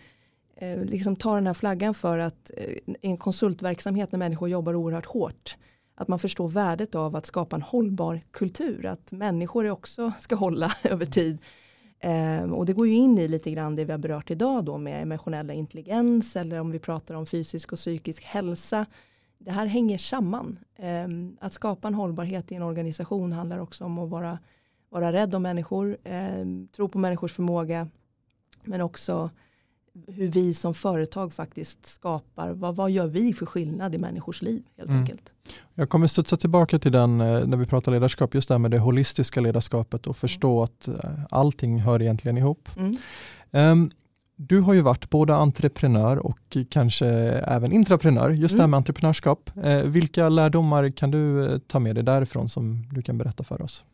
eh, liksom ta den här flaggan för att eh, en konsultverksamhet när människor jobbar oerhört hårt att man förstår värdet av att skapa en hållbar kultur att människor också ska hålla över tid. Och det går ju in i lite grann det vi har berört idag då med emotionella intelligens eller om vi pratar om fysisk och psykisk hälsa. Det här hänger samman. Att skapa en hållbarhet i en organisation handlar också om att vara vara rädd om människor, eh, tro på människors förmåga men också hur vi som företag faktiskt skapar, vad, vad gör vi för skillnad i människors liv helt mm. enkelt. Jag kommer studsa tillbaka till den eh, när vi pratar ledarskap, just det här med det holistiska ledarskapet och förstå mm. att eh, allting hör egentligen ihop. Mm. Um, du har ju varit både entreprenör och kanske även intraprenör, just det här mm. med entreprenörskap. Eh, vilka lärdomar kan du ta med dig därifrån som du kan berätta för oss?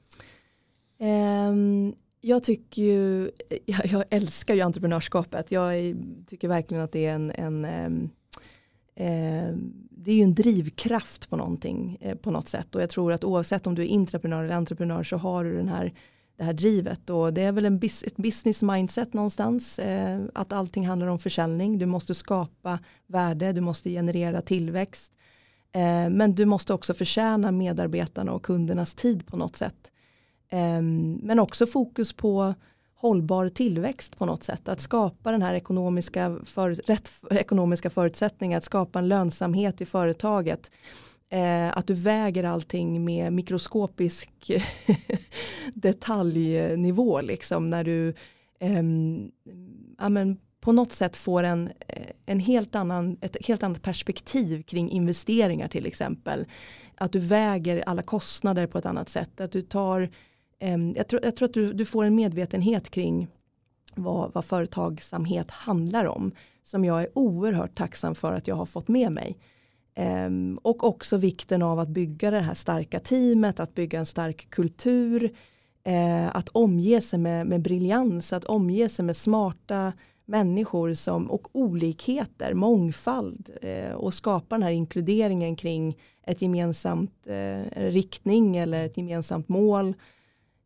Um, jag tycker ju, jag, jag, älskar ju entreprenörskapet. Jag tycker verkligen att det är en, en um, det är ju en drivkraft på någonting eh, på något sätt och jag tror att oavsett om du är intraprenör eller entreprenör så har du den här det här drivet. Och det är väl en bis ett business mindset någonstans. Eh, att allting handlar om försäljning. Du måste skapa värde, du måste generera tillväxt. Eh, men du måste också förtjäna medarbetarna och kundernas tid på något sätt. Ehm, men också fokus på hållbar tillväxt på något sätt. Att skapa den här ekonomiska, för, rätt ekonomiska förutsättningar, att skapa en lönsamhet i företaget. Eh, att du väger allting med mikroskopisk detaljnivå liksom när du eh, ja, men på något sätt får en, eh, en helt annan, ett helt annat perspektiv kring investeringar till exempel. Att du väger alla kostnader på ett annat sätt. Att du tar, eh, Ehm, jag, tror, jag tror att du, du får en medvetenhet kring vad, vad företagsamhet handlar om. Som jag är oerhört tacksam för att jag har fått med mig. Um, och också vikten av att bygga det här starka teamet, att bygga en stark kultur, uh, att omge sig med, med briljans, att omge sig med smarta människor som, och olikheter, mångfald uh, och skapa den här inkluderingen kring ett gemensamt uh, riktning eller ett gemensamt mål.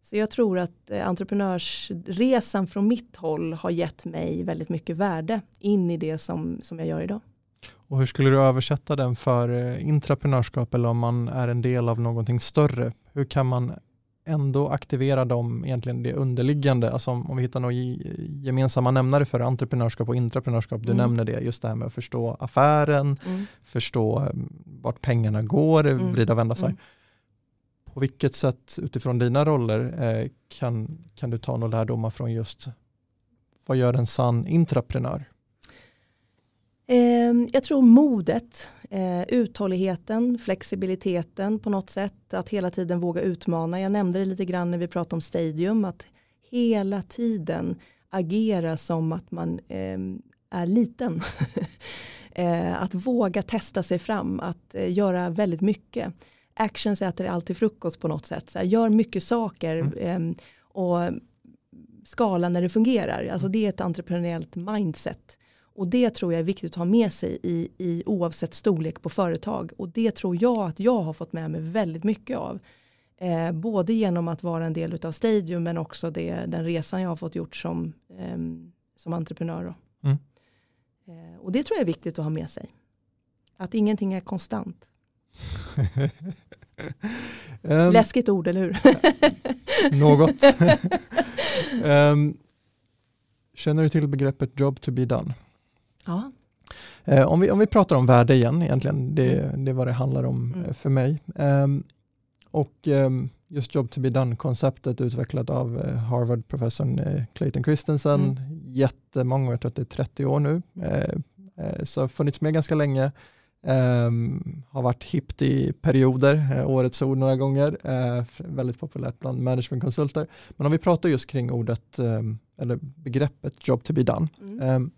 Så jag tror att entreprenörsresan från mitt håll har gett mig väldigt mycket värde in i det som, som jag gör idag. Och hur skulle du översätta den för eh, intraprenörskap eller om man är en del av någonting större? Hur kan man ändå aktivera dem, egentligen det underliggande, alltså om, om vi hittar några gemensamma nämnare för entreprenörskap och intraprenörskap, du mm. nämner det, just det här med att förstå affären, mm. förstå eh, vart pengarna går, mm. vrida och vända sig. Mm. På vilket sätt utifrån dina roller eh, kan, kan du ta några lärdomar från just vad gör en sann intraprenör? Ehm, jag tror modet, eh, uthålligheten, flexibiliteten på något sätt, att hela tiden våga utmana. Jag nämnde det lite grann när vi pratade om Stadium, att hela tiden agera som att man ehm, är liten. Eh, att våga testa sig fram, att göra väldigt mycket. Actions äter alltid frukost på något sätt. Så här, gör mycket saker mm. Ehm, och skala när det fungerar. Alltså det är ett entreprenöriellt mindset. Och det tror jag är viktigt att ha med sig i, i oavsett storlek på företag. Och det tror jag att jag har fått med mig väldigt mycket av. Eh, både genom att vara en del av Stadium men också det, den resan jag har fått gjort som, eh, som entreprenör. Mm. Eh, och det tror jag är viktigt att ha med sig. Att ingenting är konstant. um, Läskigt ord, eller hur? något. um, känner du till begreppet job to be done? Ja. Eh, om, vi, om vi pratar om värde igen, egentligen, det, mm. det är vad det handlar om mm. Eh, för mig. Um, och just Job to be done-konceptet utvecklat av uh, Harvard-professorn Clayton Christensen, mm. jättemånga, jag tror att det är 30 år nu, uh, så har funnits med ganska länge. Um, har varit hippt i perioder, årets ord några gånger, väldigt populärt bland managementkonsulter. Men om vi pratar just kring ordet, eller begreppet job to be done, mm.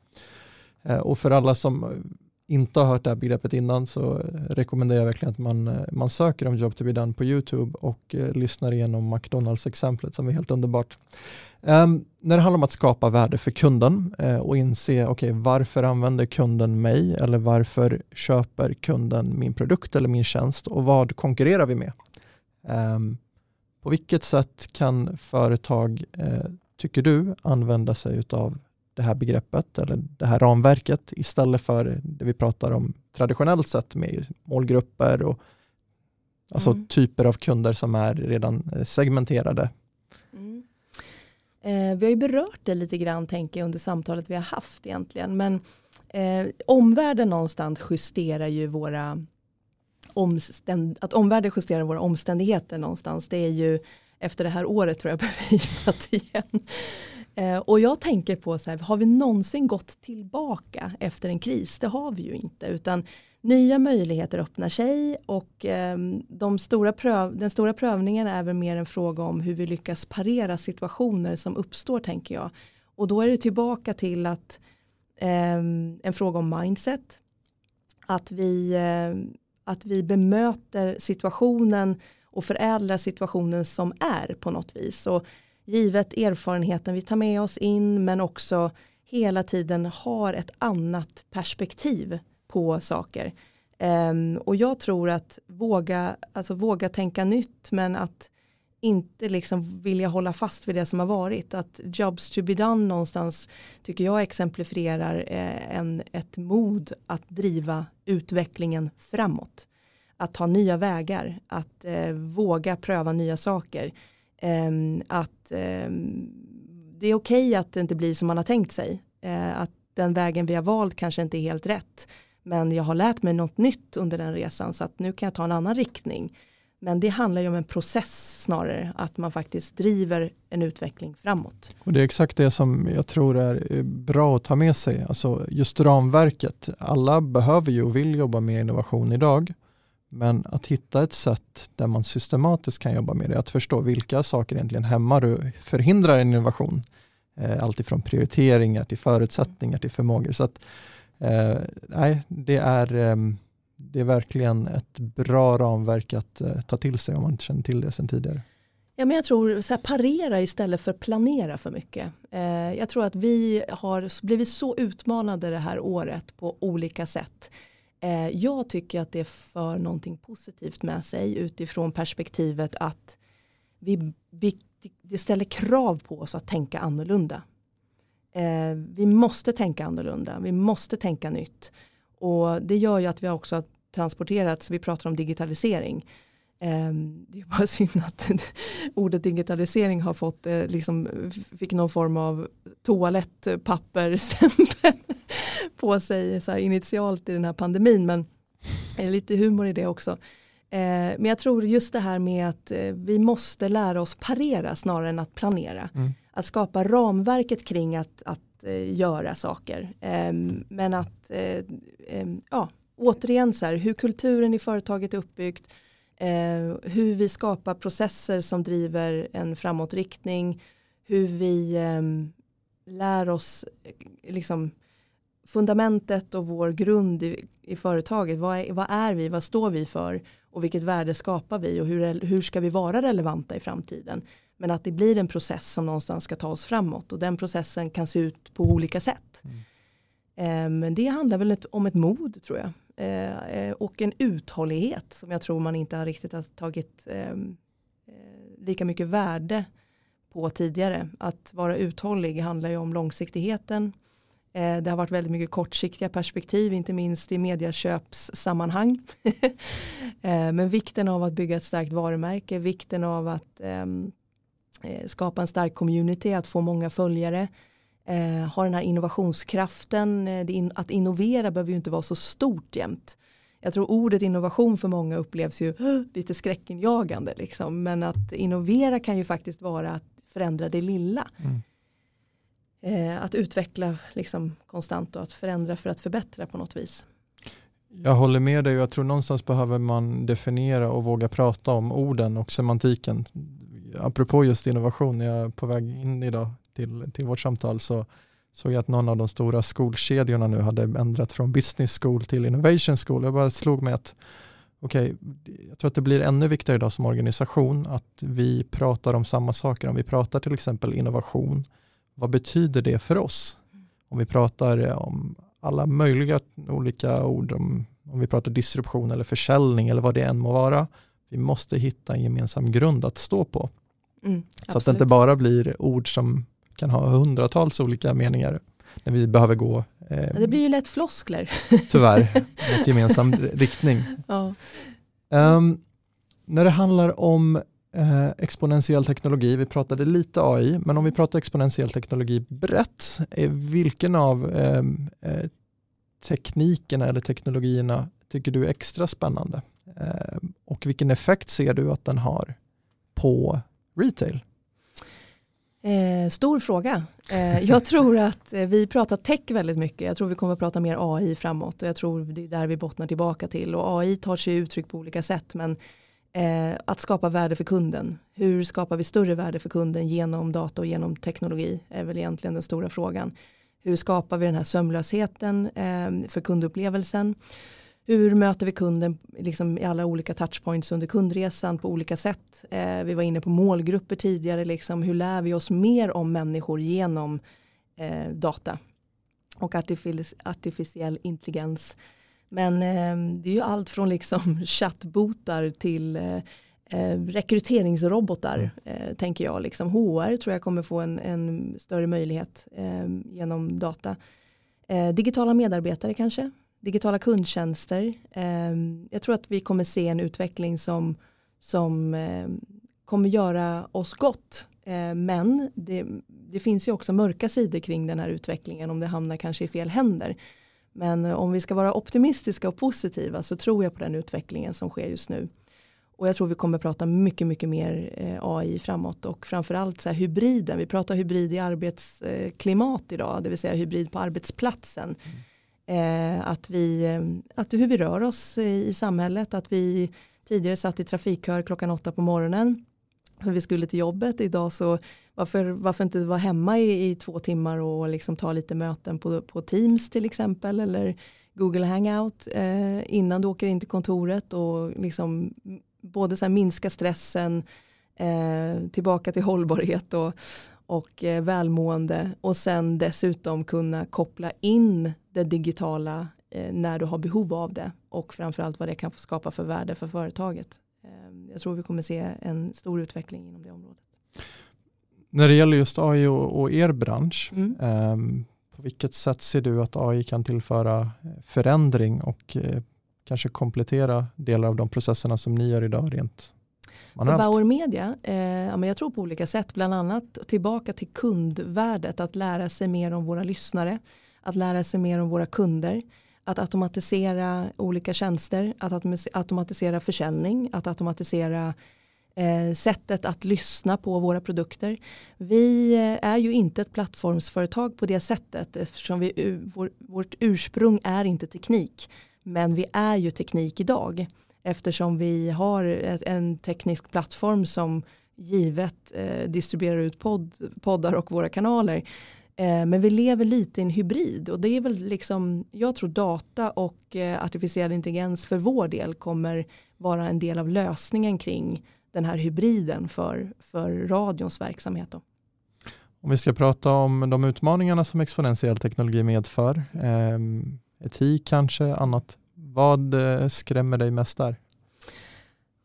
Eh, och för alla som inte har hört det här begreppet innan så eh, rekommenderar jag verkligen att man, eh, man söker om Job to be done på YouTube och eh, lyssnar igenom McDonalds-exemplet som är helt underbart. Um, när det handlar om att skapa värde för kunden eh, och inse okay, varför använder kunden mig eller varför köper kunden min produkt eller min tjänst och vad konkurrerar vi med? Um, på vilket sätt kan företag, eh, tycker du, använda sig av det här begreppet eller det här ramverket istället för det vi pratar om traditionellt sett med målgrupper och alltså mm. typer av kunder som är redan eh, segmenterade. Mm. Eh, vi har ju berört det lite grann tänker jag under samtalet vi har haft egentligen men eh, omvärlden någonstans justerar ju våra omständ att omvärlden justerar våra omständigheter någonstans det är ju efter det här året tror jag bevisat igen. Eh, och jag tänker på så här, har vi någonsin gått tillbaka efter en kris? Det har vi ju inte, utan nya möjligheter öppnar sig och eh, de stora pröv den stora prövningen är väl mer en fråga om hur vi lyckas parera situationer som uppstår tänker jag. Och då är det tillbaka till att eh, en fråga om mindset. Att vi, eh, att vi bemöter situationen och förädlar situationen som är på något vis. Och givet erfarenheten vi tar med oss in men också hela tiden har ett annat perspektiv på saker. Um, och jag tror att våga, alltså våga tänka nytt men att inte liksom vilja hålla fast vid det som har varit. Att jobs to be done någonstans tycker jag exemplifierar eh, en, ett mod att driva utvecklingen framåt. Att ta nya vägar, att eh, våga pröva nya saker. Eh, att eh, det är okej okay att det inte blir som man har tänkt sig. Eh, att den vägen vi har valt kanske inte är helt rätt. Men jag har lärt mig något nytt under den resan så att nu kan jag ta en annan riktning. Men det handlar ju om en process snarare, att man faktiskt driver en utveckling framåt. Och Det är exakt det som jag tror är eh, bra att ta med sig, alltså just ramverket. Alla behöver ju och vill jobba med innovation idag, men att hitta ett sätt där man systematiskt kan jobba med det, att förstå vilka saker egentligen hämmar och förhindrar en innovation. Eh, Alltifrån prioriteringar till förutsättningar till förmågor. Så att, eh, nej, det är eh, det är verkligen ett bra ramverk att eh, ta till sig om man inte känner till det sedan tidigare. Ja, men jag tror så här, parera istället för planera för mycket. Eh, jag tror att vi har blivit så utmanade det här året på olika sätt. Eh, jag tycker att det för någonting positivt med sig utifrån perspektivet att vi, vi, det ställer krav på oss att tänka annorlunda. Eh, vi måste tänka annorlunda, vi måste tänka nytt. Och det gör ju att vi också har transporterats, vi pratar om digitalisering. Ehm, det är bara synd att ordet digitalisering har fått, eh, liksom, fick någon form av toalettpapperstämpel på sig så initialt i den här pandemin. Men är lite humor i det också. Eh, men jag tror just det här med att eh, vi måste lära oss parera snarare än att planera. Mm. Att skapa ramverket kring att, att göra saker. Ehm, men att ehm, ja, återigen så här, hur kulturen i företaget är uppbyggt, eh, hur vi skapar processer som driver en framåtriktning, hur vi eh, lär oss liksom, fundamentet och vår grund i, i företaget. Vad är, vad är, vi, vad står vi för och vilket värde skapar vi och hur, hur ska vi vara relevanta i framtiden. Men att det blir en process som någonstans ska ta oss framåt och den processen kan se ut på olika sätt. Mm. Eh, men det handlar väl om ett mod tror jag. Eh, eh, och en uthållighet som jag tror man inte har riktigt har tagit ehm, eh, lika mycket värde på tidigare. Att vara uthållig handlar ju om långsiktigheten. Det har varit väldigt mycket kortsiktiga perspektiv, inte minst i medieköpssammanhang. men vikten av att bygga ett starkt varumärke, vikten av att ehm, skapa en stark community, att få många följare eh, har den här innovationskraften. Eh, in, att innovera behöver ju inte vara så stort jämt. Jag tror ordet innovation för många upplevs ju lite skräckinjagande. Liksom. Men att innovera kan ju faktiskt vara att förändra det lilla. Mm. Eh, att utveckla liksom, konstant och att förändra för att förbättra på något vis. Jag håller med dig och jag tror någonstans behöver man definiera och våga prata om orden och semantiken. Apropå just innovation, jag är på väg in idag till, till vårt samtal så såg jag att någon av de stora skolkedjorna nu hade ändrat från business school till innovation school. Jag bara slog mig att okej, okay, jag tror att det blir ännu viktigare idag som organisation att vi pratar om samma saker. Om vi pratar till exempel innovation, vad betyder det för oss? Om vi pratar om alla möjliga olika ord, om, om vi pratar disruption eller försäljning eller vad det än må vara, vi måste hitta en gemensam grund att stå på. Mm, så att det inte bara blir ord som kan ha hundratals olika meningar när vi behöver gå eh, Det blir ju lätt floskler. tyvärr, mot gemensam riktning. Ja. Um, när det handlar om eh, exponentiell teknologi, vi pratade lite AI, men om vi pratar exponentiell teknologi brett, eh, vilken av ehm, eh, teknikerna eller teknologierna tycker du är extra spännande? Ehm, och vilken effekt ser du att den har på retail? Eh, stor fråga. Eh, jag tror att eh, vi pratar tech väldigt mycket. Jag tror vi kommer att prata mer AI framåt och jag tror det är där vi bottnar tillbaka till. Och AI tar sig uttryck på olika sätt men eh, att skapa värde för kunden. Hur skapar vi större värde för kunden genom data och genom teknologi är väl egentligen den stora frågan. Hur skapar vi den här sömlösheten eh, för kundupplevelsen? Hur möter vi kunden liksom i alla olika touchpoints under kundresan på olika sätt. Eh, vi var inne på målgrupper tidigare, liksom, hur lär vi oss mer om människor genom eh, data och artific artificiell intelligens. Men eh, det är ju allt från liksom chattbotar till eh, eh, rekryteringsrobotar eh, tänker jag. Liksom. HR tror jag kommer få en, en större möjlighet genom data. Digitala medarbetare kanske, digitala kundtjänster. Eh, jag tror att vi kommer se en utveckling som, som eh, kommer göra oss gott. Ehm, men det, det finns ju också mörka sidor kring den här utvecklingen om det hamnar kanske i fel händer. Men eh, om vi ska vara optimistiska och positiva så tror jag på den utvecklingen som sker just nu. Och jag tror vi kommer prata mycket, mycket mer eh, AI framåt och framförallt så här hybriden. Vi pratar hybrid i arbetsklimat eh, idag, det vill säga hybrid på arbetsplatsen. Mm. Eh, att vi, eh, att hur vi rör oss i samhället, att vi tidigare satt i trafikkör klockan åtta på morgonen Hur vi skulle till jobbet. Idag så varför, varför inte vara hemma i, i två timmar och liksom ta lite möten på, på Teams till exempel eller Google Hangout eh, innan du åker in till kontoret och liksom både så minska stressen, eh, tillbaka till hållbarhet och, och eh, välmående och sen dessutom kunna koppla in det digitala eh, när du har behov av det och framförallt vad det kan få skapa för värde för företaget. Eh, jag tror vi kommer se en stor utveckling inom det området. När det gäller just AI och, och er bransch, mm. Ehm, på vilket sätt ser du att AI kan tillföra eh, förändring och kanske komplettera delar av de processerna som ni gör idag rent manuellt? För Bauer Media, eh, jag tror på olika sätt, bland annat tillbaka till kundvärdet, att lära sig mer om våra lyssnare, att lära sig mer om våra kunder, att automatisera olika tjänster, att automatisera försäljning, att automatisera eh, sättet att lyssna på våra produkter. Vi eh, är ju inte ett plattformsföretag på det sättet eftersom vi, vår, vårt ursprung är inte teknik. Men vi är ju teknik idag eftersom vi har ett, en teknisk plattform som givet eh, distribuerar ut podd, poddar och våra kanaler. Eh, men vi lever lite i en hybrid och det är väl liksom, jag tror data och eh, artificiell intelligens för vår del kommer vara en del av lösningen kring den här hybriden för, för radions verksamhet. Då. Om vi ska prata om de utmaningarna som exponentiell teknologi medför, eh, etik kanske, annat. Vad eh, skrämmer dig mest där?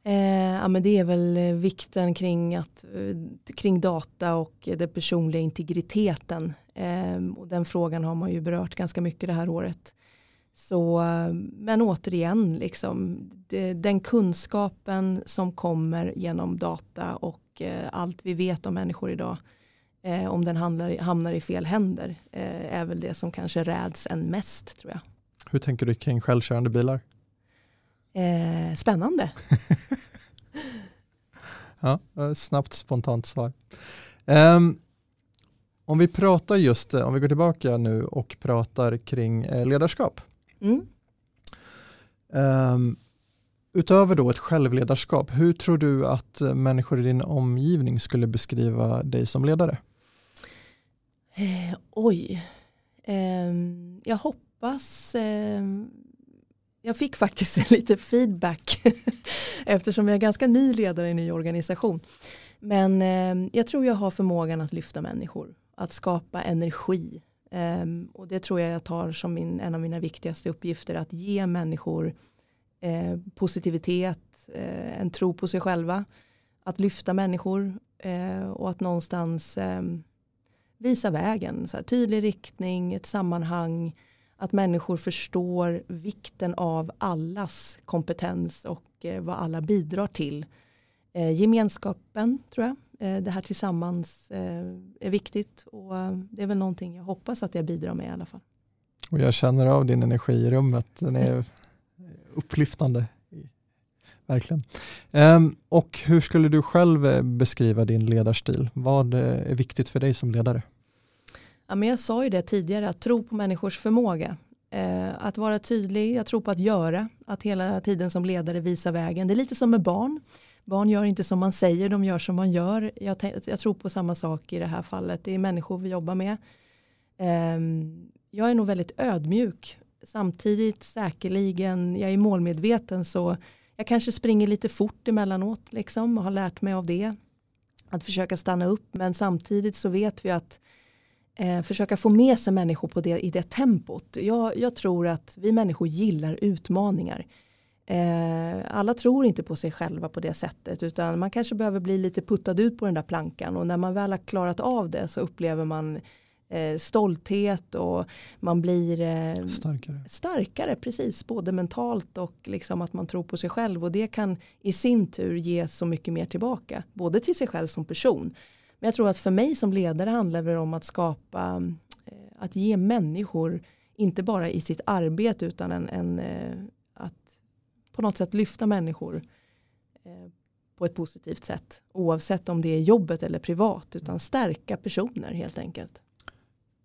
Eh, ja, men det är väl eh, vikten kring, att, eh, kring data och den personliga integriteten. Eh, och den frågan har man ju berört ganska mycket det här året. Så, men återigen, liksom, det, den kunskapen som kommer genom data och eh, allt vi vet om människor idag, eh, om den handlar, hamnar i fel händer, eh, är väl det som kanske räds en mest tror jag. Hur tänker du kring självkörande bilar? Eh, spännande. ja, snabbt spontant svar. Um, om vi pratar just, om vi går tillbaka nu och pratar kring ledarskap. Mm. Um, utöver då ett självledarskap, hur tror du att människor i din omgivning skulle beskriva dig som ledare? Eh, oj, eh, jag hoppas eh, jag fick faktiskt lite feedback eftersom jag är ganska ny ledare i en ny organisation. Men eh, jag tror jag har förmågan att lyfta människor, att skapa energi, Eh, och det tror jag jag tar som min, en av mina viktigaste uppgifter, att ge människor eh, positivitet, eh, en tro på sig själva, att lyfta människor eh, och att någonstans ehm, visa vägen, så här, tydlig riktning, ett sammanhang, att människor förstår vikten av allas kompetens och eh, vad alla bidrar till. Eh, gemenskapen tror jag Eh, det här tillsammans eh, är viktigt och eh, det är väl någonting jag hoppas att jag bidrar med i alla fall. Och jag känner av din energi i rummet, den är upplyftande. Verkligen. Ehm, och hur skulle du själv eh, beskriva din ledarstil? Vad eh, är viktigt för dig som ledare? Ja, men jag sa ju det tidigare, att tro på människors förmåga. Eh, att vara tydlig, jag tror på att göra, att hela tiden som ledare visa vägen. Det är lite som med barn. Barn gör inte som man säger, de gör som man gör. Jag, jag tror på samma sak i det här fallet. Det är människor vi jobbar med. Eh, jag är nog väldigt ödmjuk. Samtidigt säkerligen, jag är målmedveten så jag kanske springer lite fort emellanåt liksom och har lärt mig av det. Att försöka stanna upp men samtidigt så vet vi att eh, försöka få med sig människor på det, i det tempot. Jag, jag tror att vi människor gillar utmaningar. Eh, alla tror inte på sig själva på det sättet utan man kanske behöver bli lite puttad ut på den där plankan och när man väl har klarat av det så upplever man eh, stolthet och man blir eh, starkare. starkare, precis, både mentalt och liksom att man tror på sig själv och det kan i sin tur ge så mycket mer tillbaka, både till sig själv som person. Men jag tror att för mig som ledare handlar det om att skapa, eh, att ge människor, inte bara i sitt arbete utan en, en eh, att på något sätt lyfta människor eh, på ett positivt sätt. Oavsett om det är jobbet eller privat utan stärka personer helt enkelt.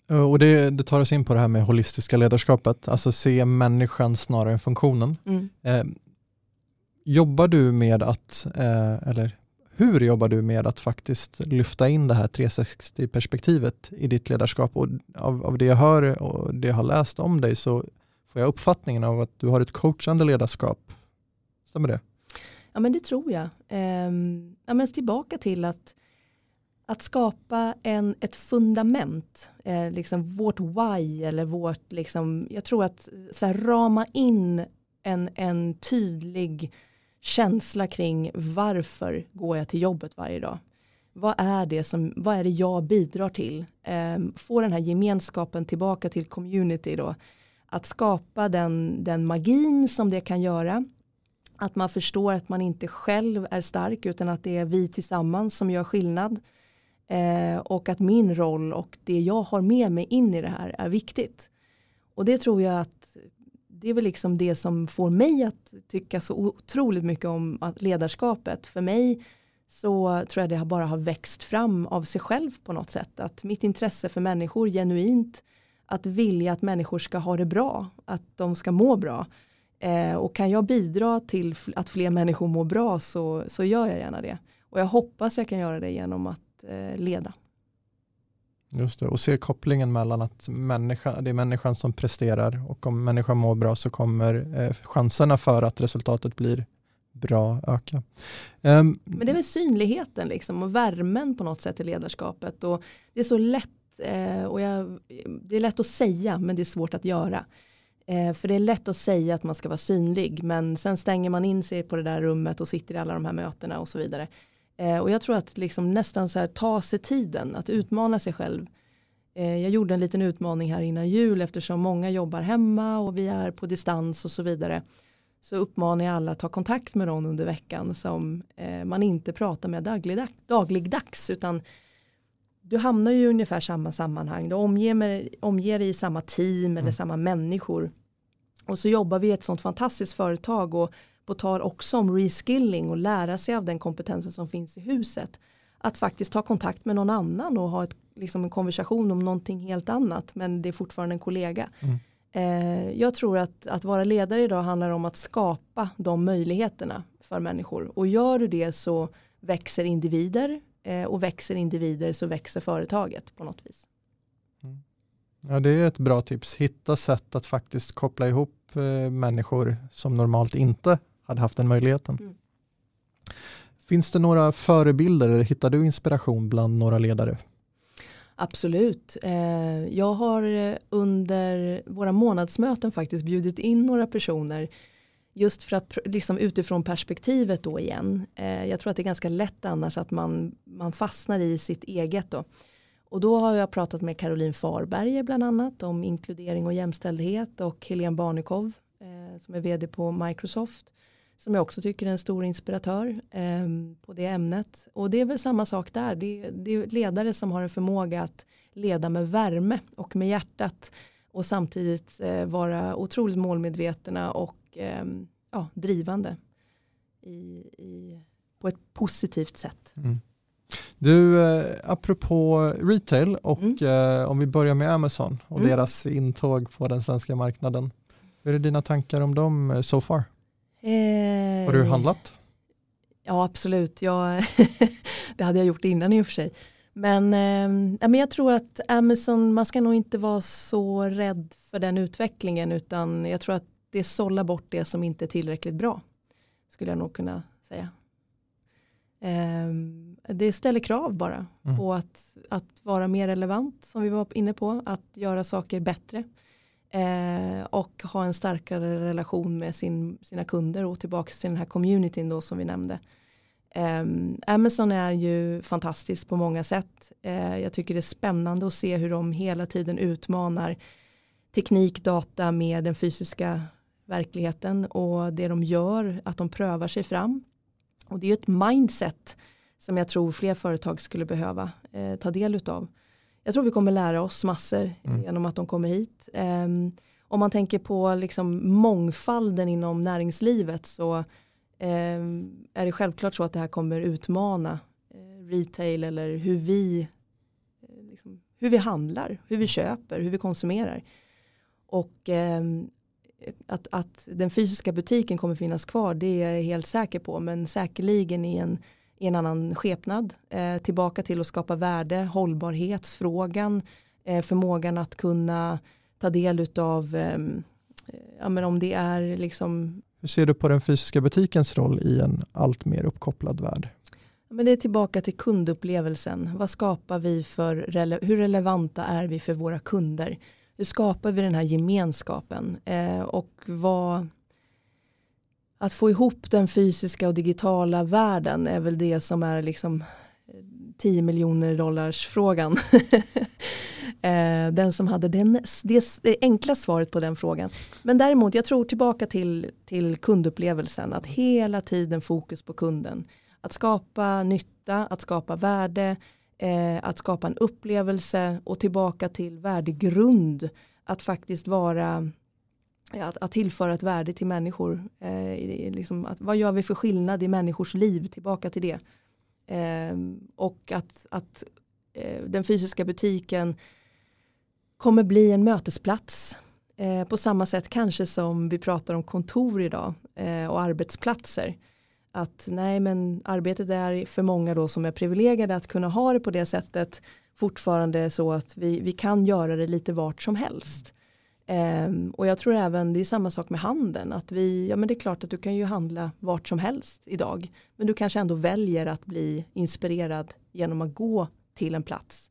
Och det, det, tar oss in på det här med holistiska ledarskapet, alltså se människan snarare än funktionen. Mm. Eh, jobbar du med att, eh, eller hur jobbar du med att faktiskt lyfta in det här 360-perspektivet i ditt ledarskap? Och av, av det jag hör och det jag har läst om dig så får jag uppfattningen av att du har ett coachande ledarskap. Stämmer det? Ja men det tror jag. Ehm, ja, men tillbaka till att att skapa en, ett fundament, eh, liksom vårt why eller vårt, liksom, jag tror att så här, rama in en, en tydlig känsla kring varför går jag till jobbet varje dag. Vad är det, som, vad är det jag bidrar till? Eh, få den här gemenskapen tillbaka till community då. Att skapa den, den magin som det kan göra. Att man förstår att man inte själv är stark utan att det är vi tillsammans som gör skillnad. Eh, och att min roll och det jag har med mig in i det här är viktigt. Och det tror jag att det är väl liksom det som får mig att tycka så otroligt mycket om ledarskapet. För mig så tror jag det bara har växt fram av sig själv på något sätt. Att mitt intresse för människor genuint, att vilja att människor ska ha det bra, att de ska må bra. Eh, och kan jag bidra till att fler människor mår bra så, så gör jag gärna det. Och jag hoppas jag kan göra det genom att eh, leda. Just det, och se kopplingen mellan att människa, det är människan som presterar och om människan mår bra så kommer eh, chanserna för att resultatet blir bra öka. Um, Men det är väl synligheten liksom och värmen på något sätt i ledarskapet och det är så lätt eh, och jag, det är lätt att säga men det är svårt att göra. Eh, för det är lätt att säga att man ska vara synlig men sen stänger man in sig på det där rummet och sitter i alla de här mötena och så vidare. Eh, och jag tror att liksom nästan så här, ta sig tiden, att utmana sig själv. Eh, jag gjorde en liten utmaning här innan jul eftersom många jobbar hemma och vi är på distans och så vidare. Så uppmanar jag alla att ta kontakt med någon under veckan som eh, man inte pratar med dagligdag, dagligdags utan du hamnar ju i ungefär samma sammanhang. Du omger, omger dig i samma team eller mm. samma människor. Och så jobbar vi i ett sånt fantastiskt företag och på tal också om reskilling och lära sig av den kompetensen som finns i huset. Att faktiskt ta kontakt med någon annan och ha ett, liksom en konversation om någonting helt annat men det är fortfarande en kollega. Mm. Eh, jag tror att, att vara ledare idag handlar om att skapa de möjligheterna för människor och gör du det så växer individer eh, och växer individer så växer företaget på något vis. Mm. Ja, det är ett bra tips. Hitta sätt att faktiskt koppla ihop eh, människor som normalt inte hade haft den möjligheten. Mm. Finns det några förebilder eller hittar du inspiration bland några ledare? Absolut. Eh, jag har eh, under våra månadsmöten faktiskt bjudit in några personer just för att liksom utifrån perspektivet då igen. Eh, jag tror att det är ganska lätt annars att man, man fastnar i sitt eget då. Och då har jag pratat med Caroline Farberger bland annat om inkludering och jämställdhet och Helene Barnekow som är vd på Microsoft som jag också tycker är en stor inspiratör eh, på det ämnet. Och det är väl samma sak där, det, det är ledare som har en förmåga att leda med värme och med hjärtat och samtidigt eh, vara otroligt målmedvetna och eh, ja, drivande i, i, på ett positivt sätt. Mm. Du, eh, apropå retail och mm. eh, om vi börjar med Amazon och mm. deras intåg på den svenska marknaden. Hur är dina tankar om dem eh, so far? Eh, Har du handlat? Ja absolut, jag, det hade jag gjort innan i och för sig. Men, eh, men jag tror att Amazon, man ska nog inte vara så rädd för den utvecklingen utan jag tror att det sållar bort det som inte är tillräckligt bra. Skulle jag nog kunna säga. Eh, det ställer krav bara mm. på att, att vara mer relevant som vi var inne på, att göra saker bättre eh, och ha en starkare relation med sin, sina kunder och tillbaka till den här communityn då som vi nämnde. Eh, Amazon är ju fantastiskt på många sätt. Eh, jag tycker det är spännande att se hur de hela tiden utmanar teknik, data med den fysiska verkligheten och det de gör, att de prövar sig fram. Och det är ju ett mindset som jag tror fler företag skulle behöva eh, ta del av. Jag tror vi kommer lära oss massor mm. genom att de kommer hit. Eh, om man tänker på liksom mångfalden inom näringslivet så eh, är det självklart så att det här kommer utmana eh, retail eller hur vi, eh, liksom, hur vi handlar, hur vi köper, hur vi konsumerar. Och ehm, att, att den fysiska butiken kommer finnas kvar det är jag helt säker på men säkerligen i en, i en annan skepnad. Eh, tillbaka till att skapa värde, hållbarhetsfrågan, eh, förmågan att kunna ta del av eh, ja, men om det är liksom Hur ser du på den fysiska butikens roll i en allt mer uppkopplad värld? Men det är tillbaka till kundupplevelsen. Vad skapar vi för, hur relevanta är vi för våra kunder? hur skapar vi den här gemenskapen eh, och vad att få ihop den fysiska och digitala världen är väl det som är liksom eh, 10 miljoner dollars frågan. Eh, den som hade den, det enkla svaret på den frågan. Men däremot, jag tror tillbaka till, till kundupplevelsen, att hela tiden fokus på kunden. Att skapa nytta, att skapa värde, eh, att skapa en upplevelse och tillbaka till värdegrund. Att faktiskt vara att, att tillföra ett värde till människor. Eh, liksom att, vad gör vi för skillnad i människors liv? Tillbaka till det. Eh, och att, att eh, den fysiska butiken kommer bli en mötesplats. Eh, på samma sätt kanske som vi pratar om kontor idag eh, och arbetsplatser att nej men arbetet är för många då som är privilegierade att kunna ha det på det sättet fortfarande så att vi, vi kan göra det lite vart som helst. Um, och jag tror även det är samma sak med handeln att vi, ja men det är klart att du kan ju handla vart som helst idag men du kanske ändå väljer att bli inspirerad genom att gå till en plats.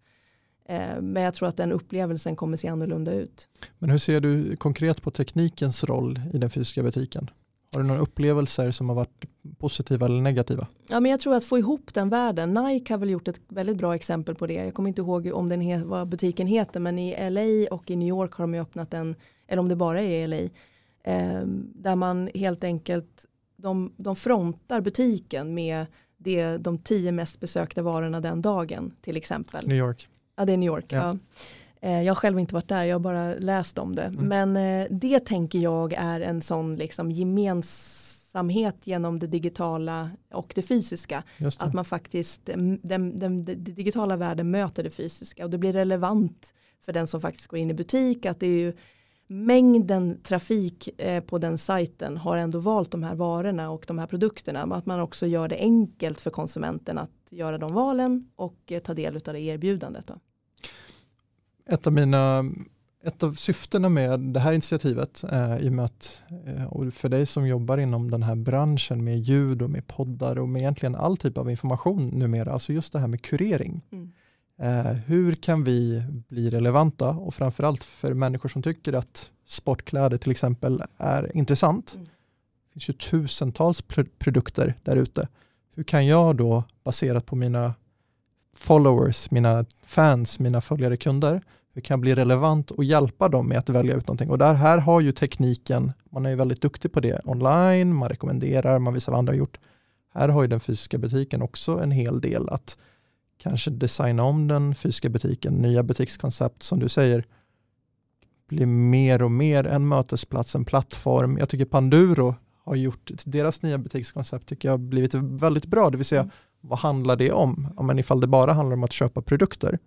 Uh, men jag tror att den upplevelsen kommer se annorlunda ut. Men hur ser du konkret på teknikens roll i den fysiska butiken? Har du några upplevelser som har varit positiva eller negativa? Ja, men jag tror att få ihop den världen. Nike har väl gjort ett väldigt bra exempel på det. Jag kommer inte ihåg om den vad butiken heter men i LA och i New York har de öppnat en, eller om det bara är i LA, eh, där man helt enkelt de, de frontar butiken med det, de tio mest besökta varorna den dagen till exempel. New York. Ja det är New York. Ja. ja. Eh, jag har själv inte varit där, jag har bara läst om det. Mm. Men eh, det tänker jag är en sån liksom gemensamhet genom det digitala och det fysiska. Det. Att man faktiskt, den, den, den, den, digitala världen möter det fysiska och det blir relevant för den som faktiskt går in i butik. Att det är ju mängden trafik eh, på den sajten har ändå valt de här varorna och de här produkterna. Att man också gör det enkelt för konsumenten att göra de valen och ta del av det erbjudandet. Då ett av mina ett av syftena med det här initiativet, eh, i och med att, eh, och för dig som jobbar inom den här branschen med ljud och med poddar och med egentligen all typ av information numera, alltså just det här med kurering. Mm. Eh, hur kan vi bli relevanta och framförallt för människor som tycker att sportkläder till exempel är intressant. Mm. Det finns ju tusentals pr produkter där ute. Hur kan jag då, baserat på mina followers, mina fans, mina följare, kunder, hur kan jag bli relevant och hjälpa dem med att välja ut någonting? Och där här har ju tekniken, man är ju väldigt duktig på det online, man rekommenderar, man visar vad andra har gjort. Här har ju den fysiska butiken också en hel del att kanske designa om den fysiska butiken, nya butikskoncept som du säger, blir mer och mer en mötesplats, en plattform. Jag tycker Panduro har gjort, deras nya butikskoncept tycker jag har blivit väldigt bra, det vill säga mm vad handlar det om? Ja, men ifall det bara handlar om att köpa produkter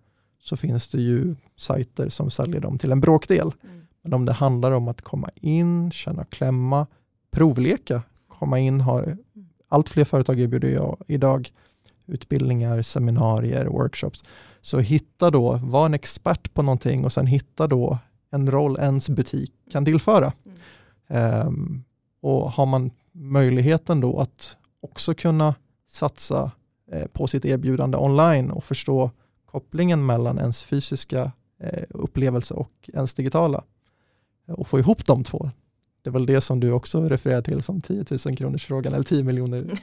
så finns det ju sajter som säljer dem till en bråkdel. Mm. Men om det handlar om att komma in, känna klämma, provleka, komma in, har allt fler företag erbjuder jag idag utbildningar, seminarier, workshops. Så hitta då, var en expert på någonting och sen hitta då en roll ens butik kan tillföra. Mm. Um, och har man möjligheten då att också kunna satsa på sitt erbjudande online och förstå kopplingen mellan ens fysiska eh, upplevelse och ens digitala. och få ihop de två. Det är väl det som du också refererar till som 10 000 kronors frågan eller 10 miljoner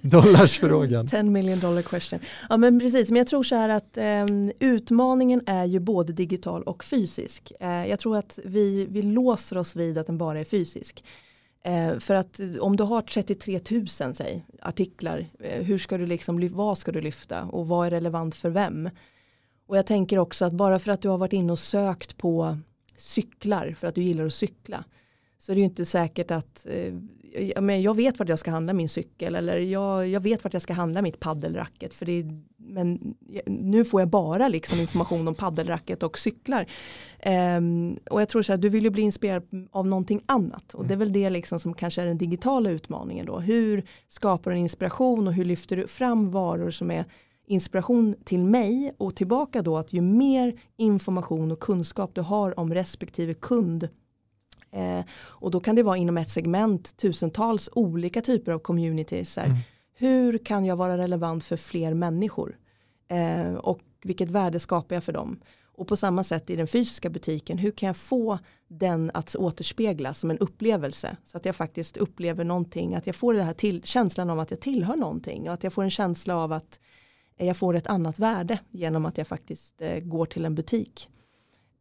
dollars frågan. 10 million dollar question. Ja men precis, men jag tror så här att eh, utmaningen är ju både digital och fysisk. Eh, jag tror att vi, vi låser oss vid att den bara är fysisk. Eh, för att om du har 33 000 säg, artiklar, eh, hur ska du liksom, vad ska du lyfta och vad är relevant för vem? Och jag tänker också att bara för att du har varit inne och sökt på cyklar för att du gillar att cykla så är det ju inte säkert att eh, men jag vet vart jag ska handla min cykel eller jag, jag vet vart jag ska handla mitt paddelracket för det är, men nu får jag bara liksom information om paddelracket och cyklar. Um, och jag tror så här, du vill ju bli inspirerad av någonting annat och det är väl det liksom som kanske är den digitala utmaningen då. Hur skapar du inspiration och hur lyfter du fram varor som är inspiration till mig och tillbaka då att ju mer information och kunskap du har om respektive kund eh, och då kan det vara inom ett segment tusentals olika typer av communities. Mm. Hur kan jag vara relevant för fler människor eh, och vilket värde skapar jag för dem. Och på samma sätt i den fysiska butiken, hur kan jag få den att återspegla som en upplevelse? Så att jag faktiskt upplever någonting, att jag får den här till, känslan av att jag tillhör någonting och att jag får en känsla av att jag får ett annat värde genom att jag faktiskt eh, går till en butik.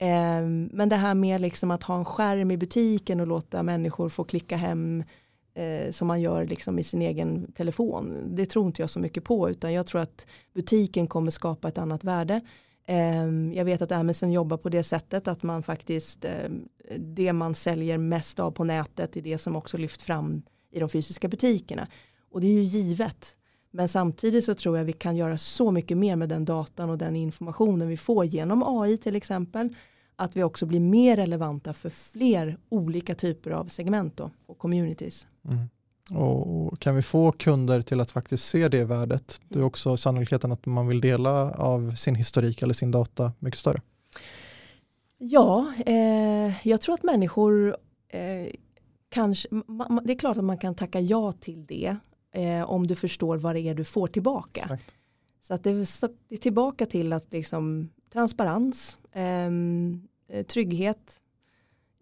Eh, men det här med liksom att ha en skärm i butiken och låta människor få klicka hem eh, som man gör liksom i sin egen telefon. Det tror inte jag så mycket på utan jag tror att butiken kommer skapa ett annat värde. Ehm, jag vet att Amazon jobbar på det sättet att man faktiskt ehm, det man säljer mest av på nätet är det som också lyft fram i de fysiska butikerna. Och det är ju givet. Men samtidigt så tror jag vi kan göra så mycket mer med den datan och den informationen vi får genom AI till exempel. Att vi också blir mer relevanta för fler olika typer av segment då, och communities. Mm. Och kan vi få kunder till att faktiskt se det värdet, då är också sannolikheten att man vill dela av sin historik eller sin data mycket större. Ja, eh, jag tror att människor eh, kanske, det är klart att man kan tacka ja till det eh, om du förstår vad det är du får tillbaka. Exakt. Så att det är tillbaka till att liksom transparens, ehm, eh, trygghet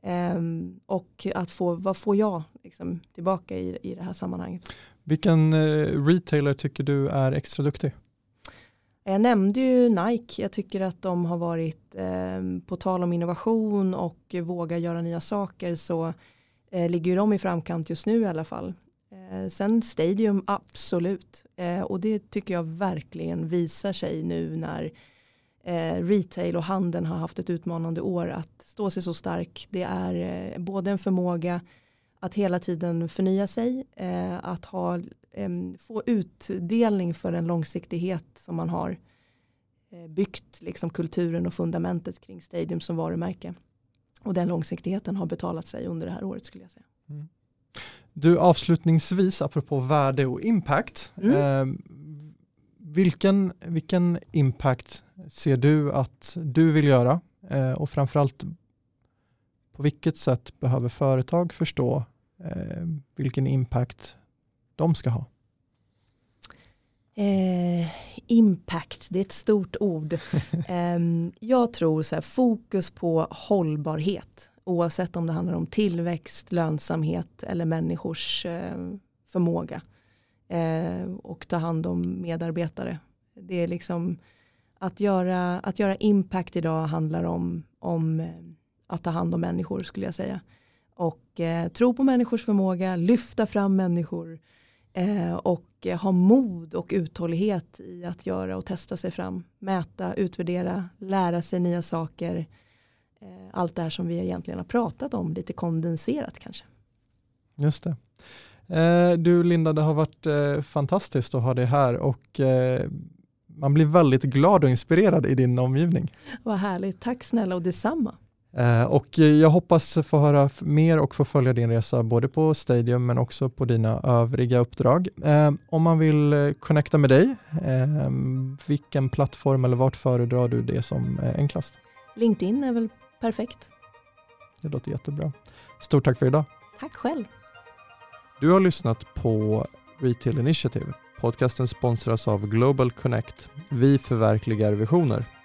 eh, och att få, vad får jag liksom, tillbaka i, i det här sammanhanget. Vilken eh, retailer tycker du är extra duktig? Jag nämnde ju Nike, jag tycker att de har varit eh, på tal om innovation och våga göra nya saker så eh, ligger de i framkant just nu i alla fall. Sen Stadium, absolut. Och det tycker jag verkligen visar sig nu när eh, retail och handeln har haft ett utmanande år att stå sig så stark. Det är eh, både en förmåga att hela tiden förnya sig, eh, att ha, få utdelning för en långsiktighet som man har eh, byggt liksom kulturen och fundamentet kring Stadium som varumärke. Och den långsiktigheten har betalat sig under det här året skulle jag säga. Mm. Du avslutningsvis, apropå värde och impact, mm. eh, vilken, vilken impact ser du att du vill göra eh, och framförallt på vilket sätt behöver företag förstå eh, vilken impact de ska ha? Eh, impact, det är ett stort ord. eh, jag tror så här, fokus på hållbarhet oavsett om det handlar om tillväxt, lönsamhet eller människors eh, förmåga eh, och ta hand om medarbetare. Det är liksom att göra, att göra impact idag handlar om, om eh, att ta hand om människor skulle jag säga. Och eh, tro på människors förmåga, lyfta fram människor eh, och eh, ha mod och uthållighet i att göra och testa sig fram. Mäta, utvärdera, lära sig nya saker Eh, allt det här som vi egentligen har pratat om lite kondenserat kanske. Just det. Eh, du Linda, det har varit eh, fantastiskt att ha dig här och eh, man blir väldigt glad och inspirerad i din omgivning. Vad härligt, tack snälla och detsamma. Och jag hoppas få höra mer och få följa din resa både på Stadium men också på dina övriga uppdrag. Om man vill connecta med dig, vilken plattform eller vart föredrar du det som enklast? LinkedIn är väl Perfekt. Det låter jättebra. Stort tack för idag. Tack själv. Du har lyssnat på Retail Initiative. Podcasten sponsras av Global Connect. Vi förverkligar visioner.